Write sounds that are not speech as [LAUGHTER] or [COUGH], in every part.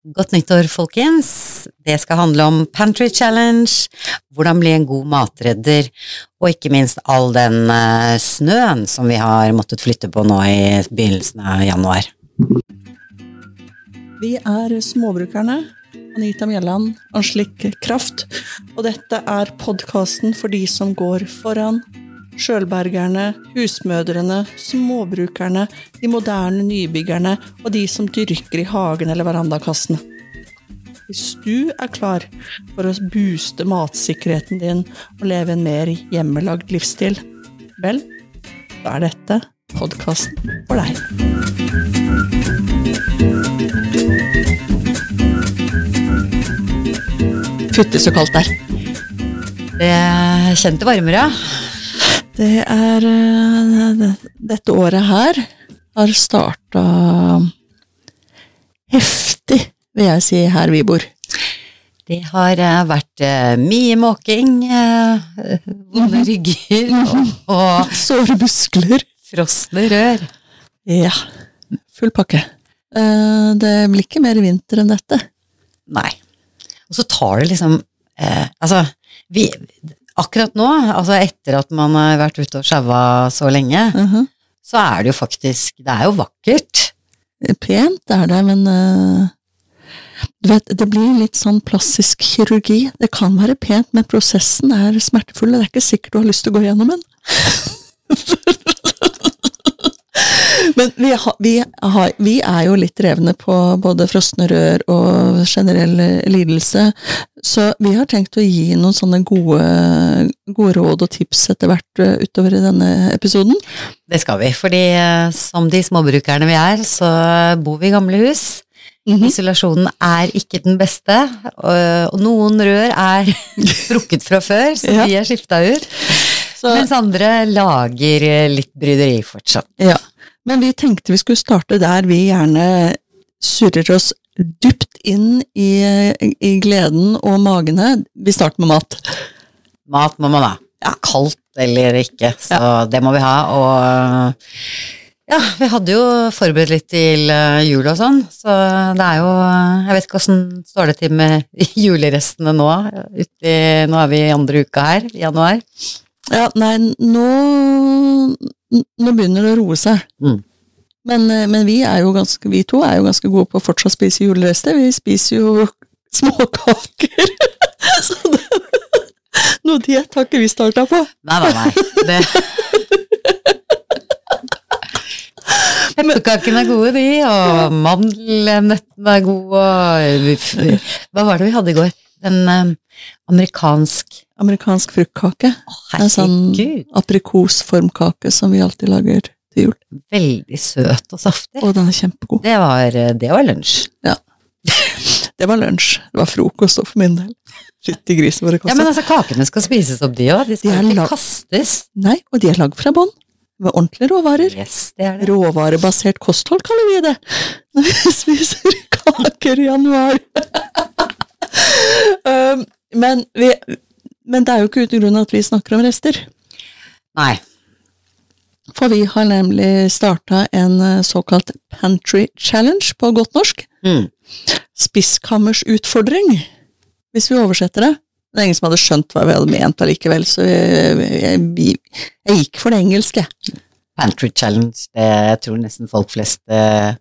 Godt nyttår, folkens. Det skal handle om Pantry Challenge, hvordan bli en god matredder, og ikke minst all den uh, snøen som vi har måttet flytte på nå i begynnelsen av januar. Vi er Småbrukerne. Anita Mjelland, Anslik Kraft. Og dette er podkasten for de som går foran. Sjølbergerne, husmødrene, småbrukerne, de moderne nybyggerne og de som dyrker i hagen eller verandakassene. Hvis du er klar for å booste matsikkerheten din og leve en mer hjemmelagd livsstil, vel, da er dette podkasten for deg. Fytti så kaldt det er. Det kjente varmere, ja. Det er eh, Dette året her har starta heftig, vil jeg si, her vi bor. Det har eh, vært eh, mye måking, vonde rygger og, og Såre muskler. Frosne rør. Ja. Full pakke. Det blir ikke mer vinter enn dette. Nei. Og så tar det liksom eh, Altså, vi, akkurat nå, altså etter at man har vært ute og sjaua så lenge, mm -hmm. så er det jo faktisk Det er jo vakkert. Pent er det, men uh, du vet, det blir litt sånn plastisk kirurgi. Det kan være pent, men prosessen er smertefull. Det er ikke sikkert du har lyst til å gå gjennom den. [LAUGHS] [LAUGHS] Men vi, ha, vi, har, vi, er jo litt revne på både frosne rør og generell lidelse, så vi har tenkt å gi noen sånne gode, gode råd og tips etter hvert eh, utover i denne episoden. Det skal vi, fordi eh, som de småbrukerne vi er, så bor vi i gamle hus. Mm -hmm. Isolasjonen er ikke den beste, og, og noen rør er [LAUGHS] brukket fra før, så ja. de er skifta ut. Så. Mens andre lager litt bryderi fortsatt. Ja. Men vi tenkte vi skulle starte der vi gjerne surrer oss dypt inn i, i gleden og magene. Vi starter med mat. Mat må man ha. Ja, kaldt eller ikke, så ja. det må vi ha. Og ja, vi hadde jo forberedt litt til eh, jul og sånn, så det er jo Jeg vet ikke åssen står det til med [LAUGHS] julerestene nå? Uti, nå er vi i andre uka her, i januar. Ja, nei, nå Nå begynner det å roe seg. Mm. Men, eh, men, vi er jo ganske, vi to er jo ganske gode på å fortsatt spise julerester. Vi spiser jo [LAUGHS] småkaker. [LAUGHS] Så det, [LAUGHS] noe diett har ikke vi starta på. Nei, nei, nei. Det Pepperkakene er gode, de, og mandelnøttene er gode, og Hva var det vi hadde i går? En um, amerikansk Amerikansk fruktkake. Oh, en sånn aprikosformkake som vi alltid lager til jul. Veldig søt og saftig. Og den er kjempegod. Det var, det var lunsj. Ja. [LAUGHS] Det var lunsj. Det var frokost for min del. Fytti grisen våre det. Ja, men altså, kakene skal spises opp, de òg. De skal de ikke kastes. Nei, og de er lagd fra bånn. Med ordentlige råvarer. Yes, det er det. Råvarebasert kosthold kaller vi det. [LAUGHS] Når vi spiser kaker i januar. Um, men, vi, men, det er jo ikke uten grunn at vi snakker om rester. Nei. For vi har nemlig starta en eh, såkalt pantry challenge på godt norsk. Mm. Spiskammersutfordring, hvis vi oversetter det. Det er ingen som hadde skjønt hva vi hadde ment allikevel, så jeg, jeg, jeg, jeg, gikk for det engelske. Pantry challenge, det jeg tror nesten folk flest eh,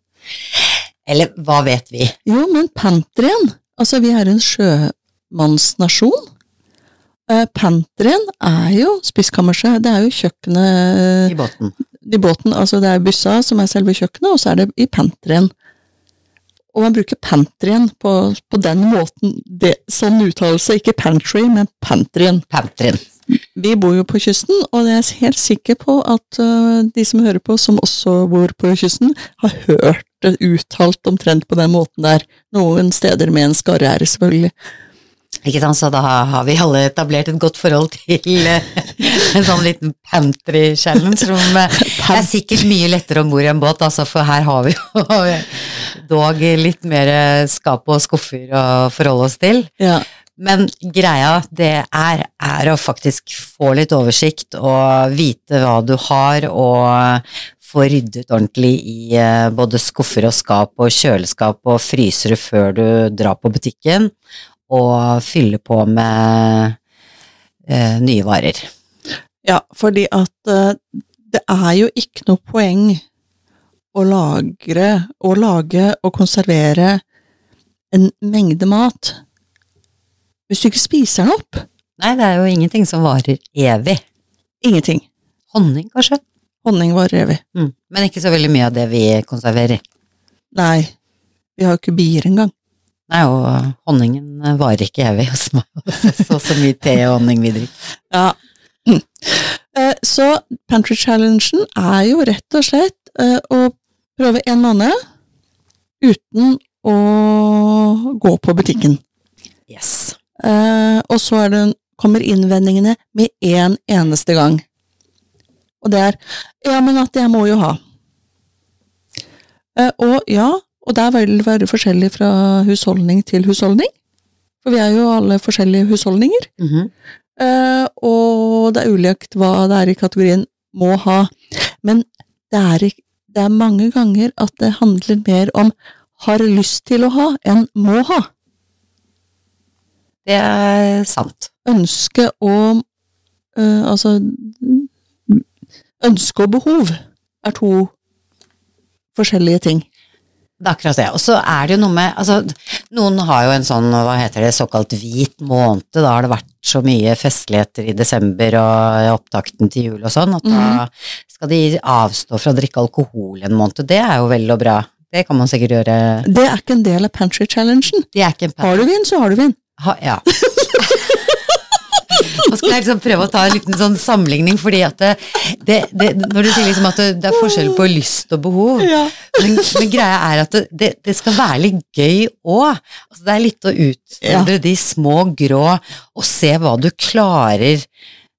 Eller hva vet vi? Jo, men pantryen Altså, vi er en sjømannsnasjon. Uh, Pantryen er jo spiskammerset, det er jo kjøkkenet I båten. I båten, altså Det er byssa som er selve kjøkkenet, og så er det i pantryen. Og man bruker pantryen på, på den måten, det, sånn uttalelse, ikke pantry, men pantryen. Pantryen. Vi bor jo på kysten, og jeg er helt sikker på at uh, de som hører på, som også bor på kysten, har hørt det uttalt omtrent på den måten der. Noen steder med en skarre-r, selvfølgelig. Ikke sant, så da har vi alle etablert et godt forhold til uh, en sånn liten pantry challenge, som uh, er sikkert mye lettere om bord i en båt, altså, for her har vi jo [LAUGHS] dog litt mer skap og skuffer å forholde oss til. Ja. Men greia det er, er å faktisk få litt oversikt og vite hva du har, og få ryddet ordentlig i eh, både skuffer og skap og kjøleskap og frysere før du drar på butikken, og fylle på med eh, nye varer. Ja, fordi at eh, det er jo ikke noe poeng å lagre, å lage og konservere en mengde mat hvis du ikke spiser den opp. Nei, det er jo ingenting som varer evig. Ingenting. Honning, kanskje? Honning varer evig. Mm. Men ikke så veldig mye av det vi konserverer. Nei, vi har jo ikke bier engang. Nei, og honningen varer ikke evig hos meg. [LAUGHS] Så, så mye te og honning vi drikker. Ja. Eh, Så Pantry Challengen er jo rett og slett eh, å prøve en måned uten å gå på butikken. Yes. Eh, og så er det, kommer innvendingene med én eneste gang. Og det er Ja, men at jeg må jo ha. Eh, og ja, og det vil være forskjellig fra husholdning til husholdning. For vi er jo alle forskjellige husholdninger. Mhm. Eh, og det er ulikt hva det er i kategorien må ha. Men det er, det er mange ganger at det handler mer om har lyst til å ha enn må ha. Det er sant. Ønske og øh, Altså Ønske og behov er to forskjellige ting. Det er akkurat det. Og så er det jo noe med altså, Noen har jo en sånn, hva heter det, såkalt hvit måned. Da har det vært så mye festligheter i desember og i opptakten til jul og sånn, at da skal de avstå fra å drikke alkohol en måned. Det er jo vel og bra. Det kan man sikkert gjøre. Det er ikke en del av pantry challengen. Det er ikke en Har du vin, så har du vin. Ha, ja. Nå skal jeg liksom prøve å ta en liten sånn sammenligning, fordi at det, det, det, når du sier liksom at det, er forskjell på lyst og behov, men, men greia er at det, skal være litt gøy òg. Altså, det er litt å utfordre de små grå, og se hva du klarer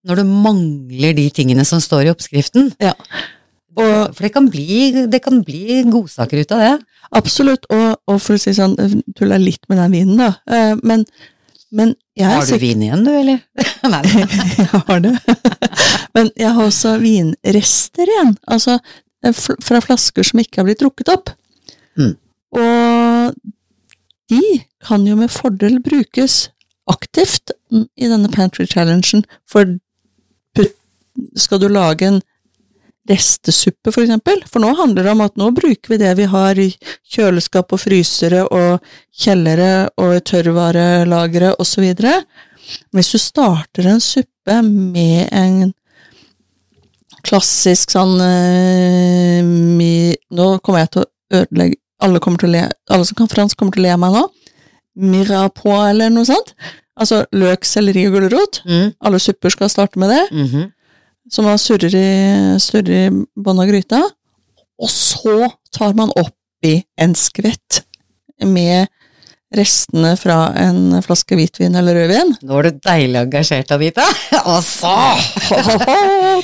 når du mangler de tingene som står i oppskriften. Ja. Og For det kan bli, det kan bli godsaker ut av det. Absolutt, og, og for å si sånn, tuller litt med den vinen, da. Eh, Men, men jeg Har du sikker vin igjen, du, eller? [LAUGHS] Nei. Jeg har det. [LAUGHS] Men jeg har også vinrester igjen. Altså eh, fra flasker som ikke har blitt drukket opp. Mm. Og de kan jo med fordel brukes aktivt i denne pantry challengen, for skal du lage en restesuppe, for eksempel? For nå handler det om at nå bruker vi det vi har i kjøleskap og frysere og kjellere og tørrvarelagre osv. Hvis du starter en suppe med en klassisk sånn uh, mi, Nå kommer jeg til å ødelegge Alle, kommer til å le, alle som kan fransk, kommer til å le av meg nå. Mirapoix eller noe sånt. Altså løk, selleri og gulrot. Mm, Alle supper skal starte med det mhm. Som man surrer i, surrer i bånn av gryta. Og så tar man oppi en skvett med restene fra en flaske hvitvin eller rødvin. Nå er du deilig engasjert, Anita. Og så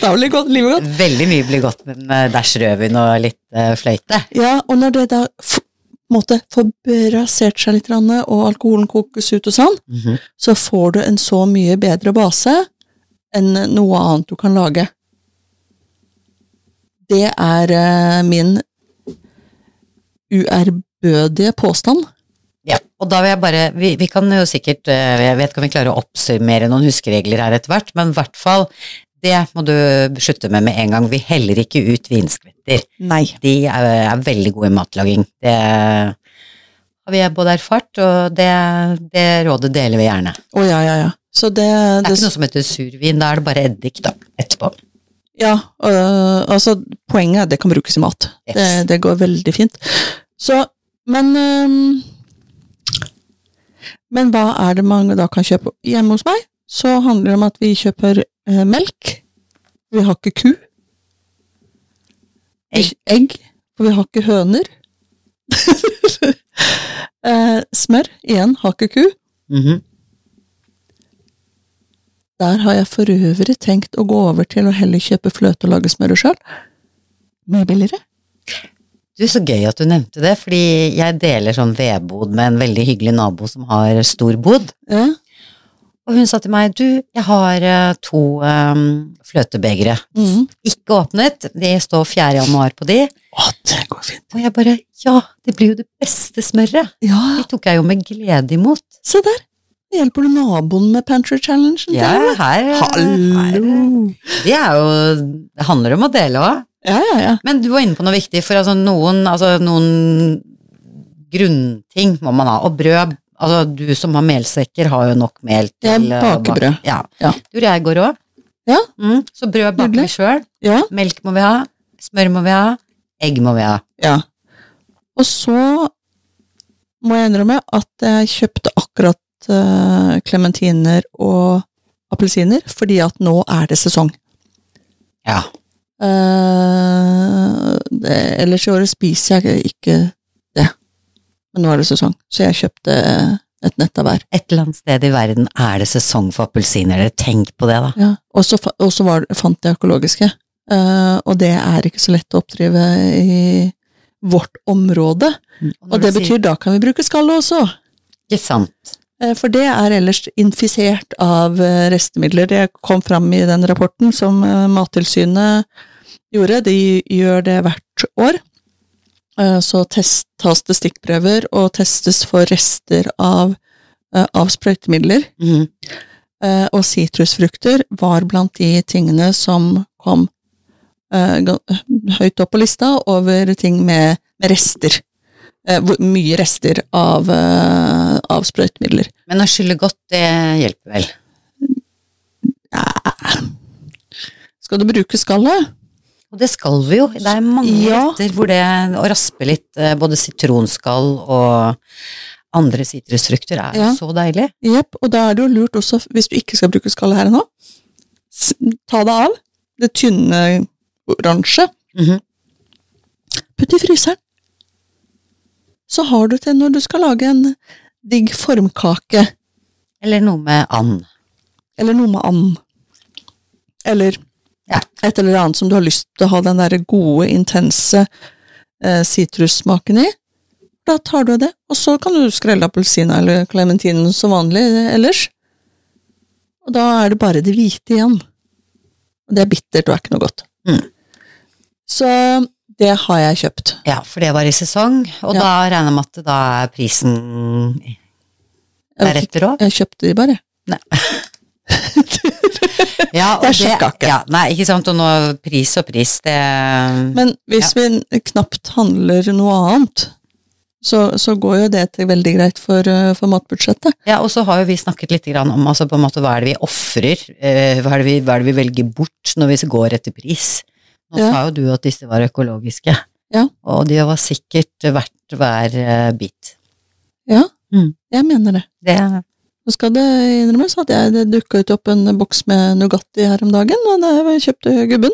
da blir godt, livet godt. Veldig mye blir godt med en dæsj rødvin og litt eh, fløyte. Ja, og når det da måte får brasert seg litt, og alkoholen kokes ut og sånn, Mhm. så får du en så mye bedre base enn noe annet du kan lage. Det er eh, min uærbødige påstand. Ja, og da vil jeg bare Vi, vi kan jo sikkert eh, Jeg vet ikke om vi klarer å oppsummere noen huskeregler her etter hvert, men i hvert fall det må du slutte med med en gang. Vi heller ikke ut vinskvetter. Nei. De er, er veldig gode i matlaging. Det har vi både erfart, og det, det rådet deler vi gjerne. Å ja, ja, ja. Så det, Det er ikke noe som heter survin, da er det bare eddik da, etterpå. Ja, øh, altså poenget er at det kan brukes i mat. Yes. Det, det går veldig fint. Så, men øh, Men hva er det mange da kan kjøpe hjemme hos meg? Så handler det om at vi kjøper øh, melk. Vi har ikke ku. Egg. Egg, for vi har ikke høner. [LAUGHS] Eh, smør, igjen, har ikke ku. Mhm. Der har jeg for øvrig tenkt å gå over til å heller kjøpe fløte og lage smøret sjøl. Mye billigere. Du, Så gøy at du nevnte det, fordi jeg deler sånn vedbod med en veldig hyggelig nabo som har stor bod. Ja. Og hun sa til meg, du, jeg har eh, to um, fløtebegre. Mm. Ikke åpnet, de står 4. januar på de. Å, det går fint. Og jeg bare, ja, det blir jo det beste smøret. Ja, De tok jeg jo med glede imot. se der. Hjelper du naboen med Pantry Challengen? Ja, her, Hallo! her Det er jo, det handler om å dele òg. Ja, ja, ja. Men du var inne på noe viktig, for altså noen, altså noen grunnting må man ha. Og brød, altså du som har melsekker har jo nok mel til Jeg eh, baker bak- brød. Ja. Ja. Du jeg går òg. Ja. Mm, så brød baker vi sjøl. Ja, Melk må vi ha. Smør må vi ha. Egg må vi ha. ja. Og så må jeg innrømme at jeg kjøpte akkurat eh, klementiner og appelsiner, fordi at nå er det sesong. Ja. Uh, det, ellers i året spiser jeg ikke det. Men nå er det sesong, så jeg kjøpte et nett av hver. Et eller annet sted i verden er det sesong for appelsiner. Tenk på det, da. Ja. Og så fant jeg økologiske, uh, og det er ikke så lett å oppdrive i vårt område. Mm. Og og det sier- betyr da kan vi bruke skallet også. Ikke sant. Eh, For det er ellers infisert av eh, restemidler. Det kom fram i den rapporten som eh, Mattilsynet gjorde. De gjør det hvert år. Så test, tas det stikkprøver og testes for rester av, av sprøytemidler. Eh, Og sitrusfrukter var blant de tingene som kom høyt opp på lista over ting med, med rester. Mye rester av, av sprøytemidler. Men å skylle godt, det hjelper vel. Skal du bruke skallet? Og det skal vi jo. Det er mange Ja. retter hvor det å raspe litt eh, både sitronskall og andre sitrusfrukter er Ja. så deilig. Jepp, og da er det jo lurt også, hvis du ikke skal bruke skallet her og nå, ta det av. Det tynne oransje. Mhm. Putt i fryseren. Så har du til når du skal lage en digg formkake, Eller noe med and. eller noe med and. Eller Ja. et eller annet som du har lyst til å ha den der gode, intense eh, sitrussmaken i. Da tar du det, og så kan du skrelle appelsina eller klementinen som vanlig eh, ellers. Og da er det bare det hvite igjen. Og det er bittert og er ikke noe godt. Mm. Så det har jeg kjøpt. Ja, for det var i sesong, og Ja. da regner jeg med at da er prisen deretter òg. Jeg kjøpte de bare. [LAUGHS] Ja, og Jeg sjekka ikke. Ja, nei, ikke sant, og nå pris og pris, det Men hvis vi knapt handler noe annet, så, så går jo det til veldig greit for, eh, for matbudsjettet. Ja, og så har jo vi snakket litt grann om altså, på en måte, hva er det vi ofrer, eh, hva, hva er det vi velger bort når vi går etter pris. Nå Ja. sa jo du at disse var økologiske, Ja. og de var sikkert verdt hver eh, bit. Ja, Mm. jeg mener det. Det, Nå skal det innrømmes at jeg det dukka ut opp en boks med Nugatti her om dagen, og da jeg kjøpte gubben.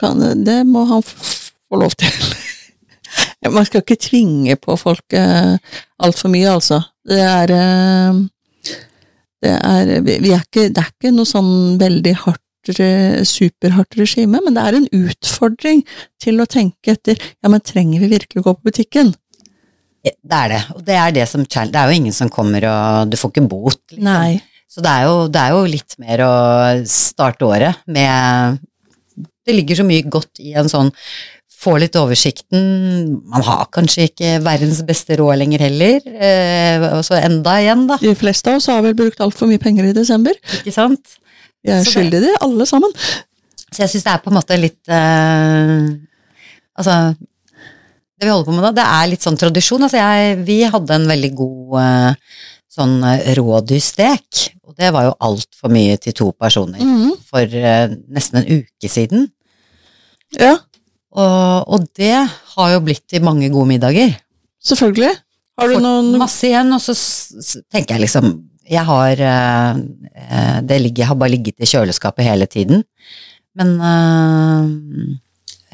Kan, det må han få lov til. [LAUGHS] Man skal ikke tvinge på folk eh, altfor mye, altså. Det er eh, det er, vi er ikke, det er ikke noe sånn veldig hardt, superhardt regime, men det er en utfordring til å tenke etter ja, men trenger vi virkelig å gå på butikken? det er det, og det er det som. Det er jo ingen som kommer og Du får ikke bot. Liksom. Nei. Så det er, jo, det er jo litt mer å starte året med Det ligger så mye godt i en sånn Få litt oversikten. Man har kanskje ikke verdens beste råd lenger heller. Eh, og så enda igjen, da. De fleste av oss har vel brukt altfor mye penger i desember. Ikke sant? Vi er skyldige i det, alle sammen. Så jeg syns det er på en måte litt eh, Altså Det vi holder på med da, det er litt sånn tradisjon. Altså jeg, vi hadde en veldig god eh, sånn eh, rådyrstek, og det var jo altfor mye til to personer mm. for eh, nesten en uke siden. Ja, Og, og det har jo blitt til mange gode middager. selvfølgelig. Har du Fått noen Masse igjen, og så tenker jeg liksom Jeg har eh, Det ligger, jeg har bare ligget i kjøleskapet hele tiden. Men eh,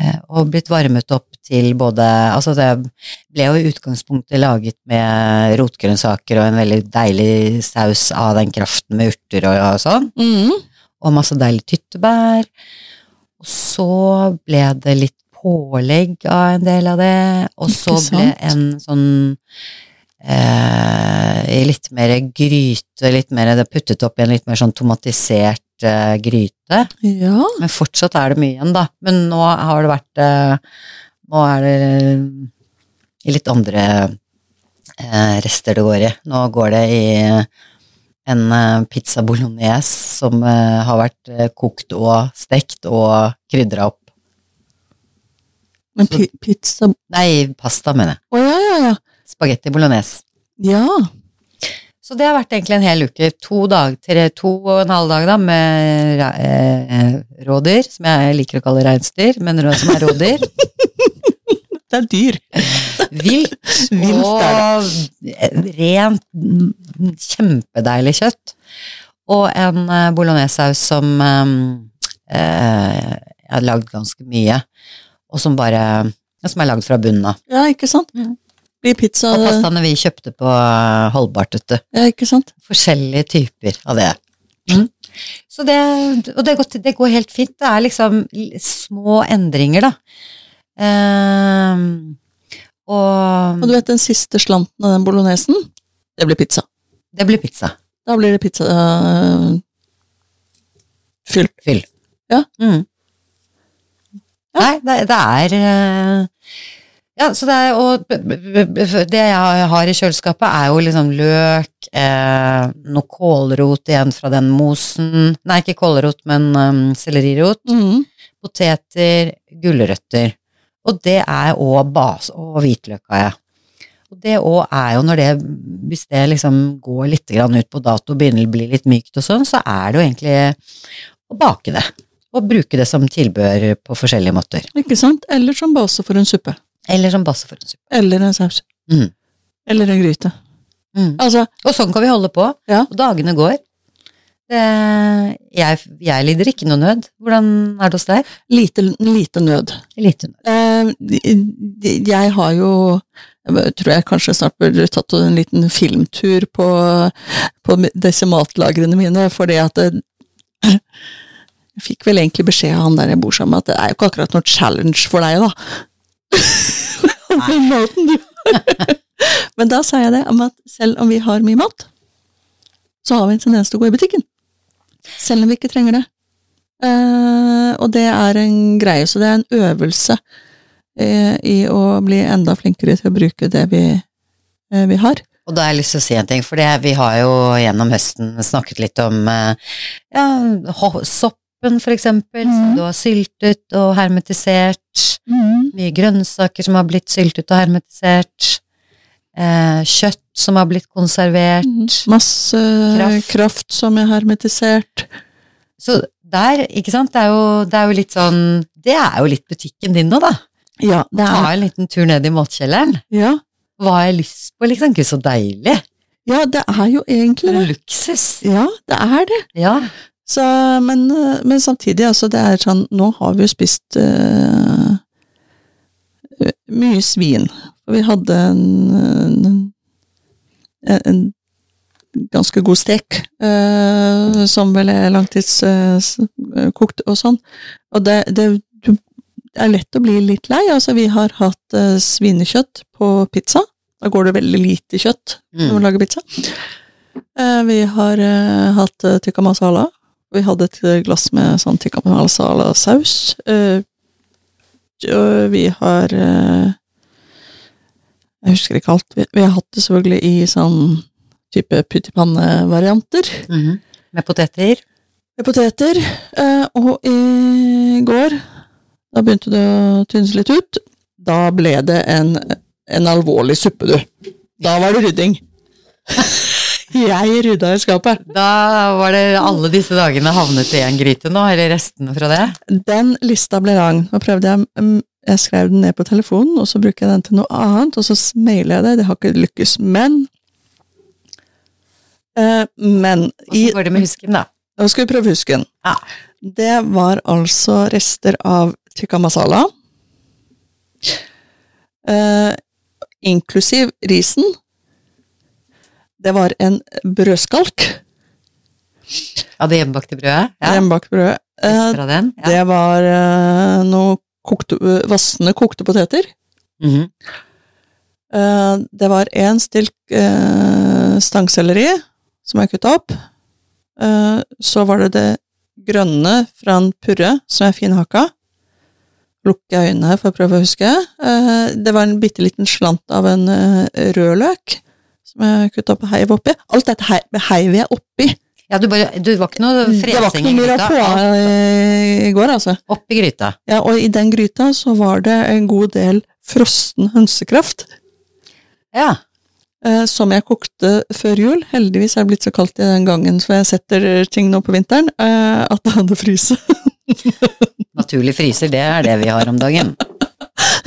eh, Og blitt varmet opp til både Altså, det ble jo i utgangspunktet laget med rotgrønnsaker og en veldig deilig saus av den kraften med urter og, og sånn. Mm. og masse deilig tyttebær. Og så ble det litt pålegg av en del av det, og så ble en sånn i litt mer gryte, litt mer det er puttet opp i en litt mer sånn tomatisert eh, gryte. Ja. Men fortsatt er det mye igjen, da. Men nå har det vært eh, Nå er det i litt andre eh, rester det går i. Nå går det i en eh, pizza bolognese som eh, har vært eh, kokt og stekt og krydra opp. Men pi pizza Nei, pasta, mener jeg. ja, ja, ja. Spagetti bolognese. Ja. Så det har vært egentlig en hel uke. To, dag, tre, to og en halv dag da, med eh, rådyr, som jeg liker å kalle reinsdyr, men som er rådyr. [LAUGHS] Det er dyr. Vilt. [LAUGHS] Vilt og rent, mm, kjempedeilig kjøtt. Og en eh, bolognesaus som eh, eh, jeg har lagd ganske mye, og som bare som er lagd fra bunnen av. Ja, ikke sant? Mhm. Blir pizza Og pastaene vi kjøpte på eh, Holdbart, vet du. Ja, ikke sant? Forskjellige typer av det. Mm. Så det, og det går, det går helt fint. Det er liksom små endringer, da. Um, og Og du vet den siste slanten av den bolognesen? Det blir pizza. det blir pizza. Da blir det pizza uh, fyll. Fyll. Ja. Mm. Nei, det, det er eh, Ja, så det er Og det jeg har i kjøleskapet, er jo liksom løk, eh, noe kålrot igjen fra den mosen Nei, ikke kålrot, men um, sellerirot. Mhm. Poteter, gulrøtter. Og det er òg base Og hvitløk har jeg. Og det òg er jo når det Hvis det liksom går litt grann ut på dato og begynner å bli litt mykt og sånn, så er det jo egentlig å bake det. Og bruke det som tilbehør på forskjellige måter. Ikke sant? Eller som base for en suppe. Eller som base for en suppe. Eller en saus. Mm. Eller en gryte. Mm. Altså, Og sånn kan vi holde på. Ja. Og dagene går. Det, jeg, jeg lider ikke noe nød. Hvordan er det hos deg? lite, lite nød. Lite nød. Eh, jeg har jo jeg tror jeg kanskje snart burde tatt en liten filmtur på, på disse matlagrene mine, fordi at det, Jeg fikk vel egentlig beskjed av han der jeg bor sammen at det er jo ikke akkurat noe challenge for deg, da. Den maten du [LAUGHS] Men da sa jeg det, om at selv om vi har mye mat, så har vi en tendens til å gå i butikken. Selv om vi ikke trenger det. Uh, og det er en greie, så det er en øvelse uh, i å bli enda flinkere til å bruke det vi, uh, vi har. Og da har jeg lyst til å si en ting, for vi har jo gjennom høsten snakket litt om ja, ho- soppen for eksempel, som Mhm. du har syltet og hermetisert. Mye grønnsaker som har blitt syltet og hermetisert. Eh, kjøtt som har blitt konservert. Masse Kraft. kraft. som er hermetisert. Så der, ikke sant, det er, jo, det er jo litt sånn Det er jo litt butikken din nå, da. Ja, det Ta er en liten tur ned i matkjelleren. ja, Hva har jeg lyst på, liksom? Gud, så deilig. ja, det er jo egentlig det. luksus. Ja, det er det. Ja. Så, men, eh, men samtidig, altså, det er sånn Nå har vi jo spist eh, mye svin. Og vi hadde en, en, en ganske god stek, uh, som vel er langtidskokt og sånn. Og det, det, er lett å bli litt lei. Altså, vi har hatt svinekjøtt på pizza. Da går det veldig lite kjøtt når Mm. man lager pizza. Vi har hatt uh, tikka masala. Vi hadde et eh, glass med sånn tikka masala-saus. Eh, og vi har eh, Jeg husker ikke alt. Vi, har hatt det selvfølgelig i sånn type pyttipanne-varianter. -hmm. Med poteter. Med poteter. og i går, da begynte det å tynnes litt ut. Da ble det en, en alvorlig suppe, du. Da var det rydding. [LAUGHS] Jeg rydda i skapet. Da var det alle disse dagene havnet i en gryte nå, eller restene fra det. Den lista ble lang. Nå prøvde jeg mm, Jeg skrev den ned på telefonen, og så bruker jeg den til noe annet, og så mailer jeg det. Det har ikke lykkes. Men eh, Men i så går det med husken, da. Nå skal vi prøve husken. Ja. Det var altså rester av tikka masala. Eh, inklusiv risen. Det var en brødskalk. Av det hjemmebakte brødet? Ja. Hjemmebakt brød. Eh? Ja. det var eh, noe kokte, vassende kokte poteter. Mhm. Eh, det var én stilk eh, eh, stangselleri, som jeg kutta opp. Eh, så var det det grønne fra en purre, som jeg finhakka. Lukker øynene for å prøve å huske. Eh, det var en bitte liten slant av en eh, rødløk, som jeg kutta på heiv oppi. Alt dette hei- heiv jeg oppi. Ja, du, bare, du var ikke noe fresing i gryta. i går, altså. Oppi gryta. Ja, og i den gryta så var det en god del frossen hønsekraft. Ja. eh, som jeg kokte før jul. Heldigvis er det blitt så kaldt i den gangen, for jeg setter ting nå på vinteren, eh, at det hadde fryse. [LAUGHS] Naturlig fryser, det er det vi har om dagen.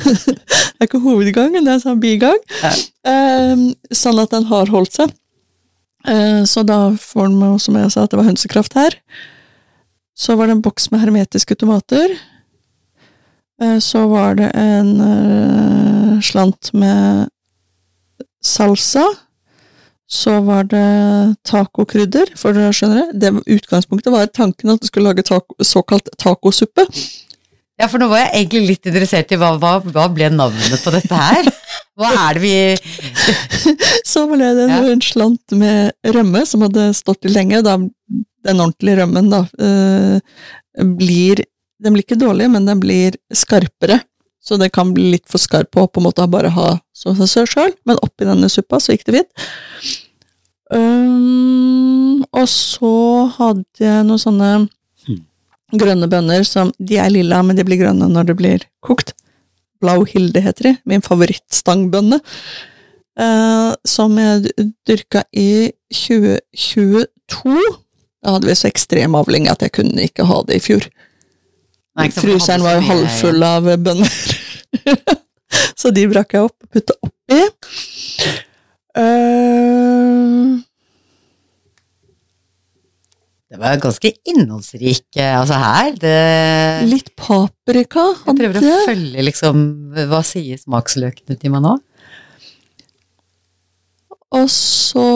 Det er ikke hovedgangen, det er sånn bigang. Eh, sånn at den har holdt seg. Eh, så da får den med, som jeg sa, at det var hønsekraft her. Så var det en boks med hermetiske tomater. Eh, så var det en eh, slant med salsa. Så var det tacokrydder, for dere skjønner det. det utgangspunktet var tanken at du skulle lage taco, såkalt tacosuppe. Ja, for nå var jeg egentlig litt interessert i hva, hva, hva ble navnet på dette her? Hva er det vi [LAUGHS] Så ble det Ja. en slant med rømme som hadde stått i lenge. Da, den ordentlige rømmen da, øh, blir Den blir ikke dårlig, men den blir skarpere. Så det kan bli litt for skarp på, på en måte bare ha som seg sjøl, men oppi denne suppa så gikk det fint. Um, og så hadde jeg noen sånne grønne bønner som De er lilla, men de blir grønne når det blir kokt. Blau Hilde heter de. Min favorittstangbønne. Eh, som jeg dyrka i 2022. Da hadde vi så ekstrem avling at jeg kunne ikke ha det i fjor. Nei, Fryseren var jo halvfull av bønner. [LAUGHS] så de brakk jeg opp og putta oppi. Eh, Det var ganske innholdsrik eh, altså her. Det, litt paprika jeg prøver å følge liksom Hva sier smaksløkene til meg nå? Og så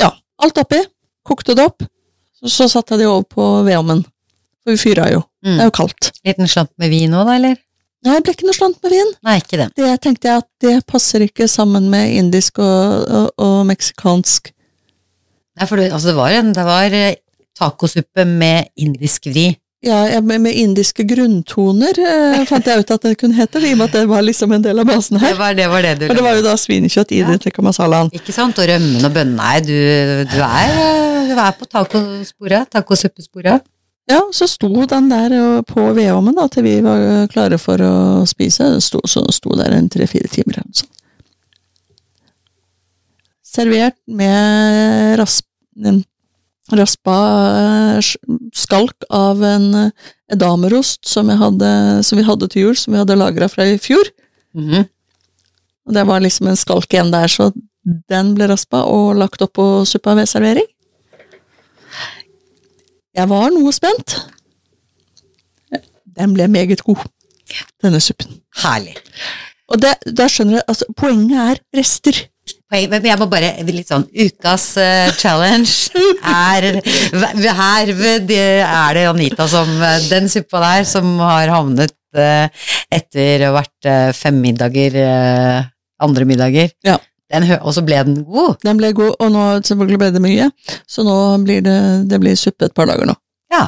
Ja, alt oppi. Kokte det opp. Så, så satte jeg det over på vedovnen. For vi fyra jo. Mm. Det er jo kaldt. Liten slant med vin òg, da, eller? Nei, det ble ikke noe slant med vin. Nei, ikke Det Det tenkte jeg at det passer ikke sammen med indisk og, og, og meksikansk. Nei, for det, altså det var, en, det var eh, tacosuppe med indisk vri. Ja, med, indiske grunntoner eh, fant jeg ut at det kunne hete, i og med at det var liksom en del av basen Det her. var det, var det du Og det var jo da svinekjøtt i Ja. det tikka masalaen. Ikke sant? Og rømmen og bønnen. Nei, du, du, er, eh, du er på tacosporet. Tacosuppesporet. Ja, så sto den der eh, på vedovnen da, til vi var klare for å spise. Sto, så sto der en tre-fire timer. eller. Servert med rasp, raspa eh, skalk av en eh, edamerost som, jeg hadde, som vi hadde til jul, som vi hadde lagra fra i fjor. Mhm. Og det var liksom en skalk igjen der, så den ble raspa og lagt opp på suppa ved servering. Jeg var noe spent. Den ble meget god, denne suppen. Herlig. Og det, da skjønner jeg, altså, poenget er rester. Jeg må bare litt sånn Ukas uh, challenge er Her det er det Anita som eh, Den suppa der som har havnet uh, etter å ha vært uh, fem middager, andre middager. Ja. Den, og så ble den god. Den ble god, og nå selvfølgelig ble det mye, så nå blir det, det blir suppe et par dager nå. Ja.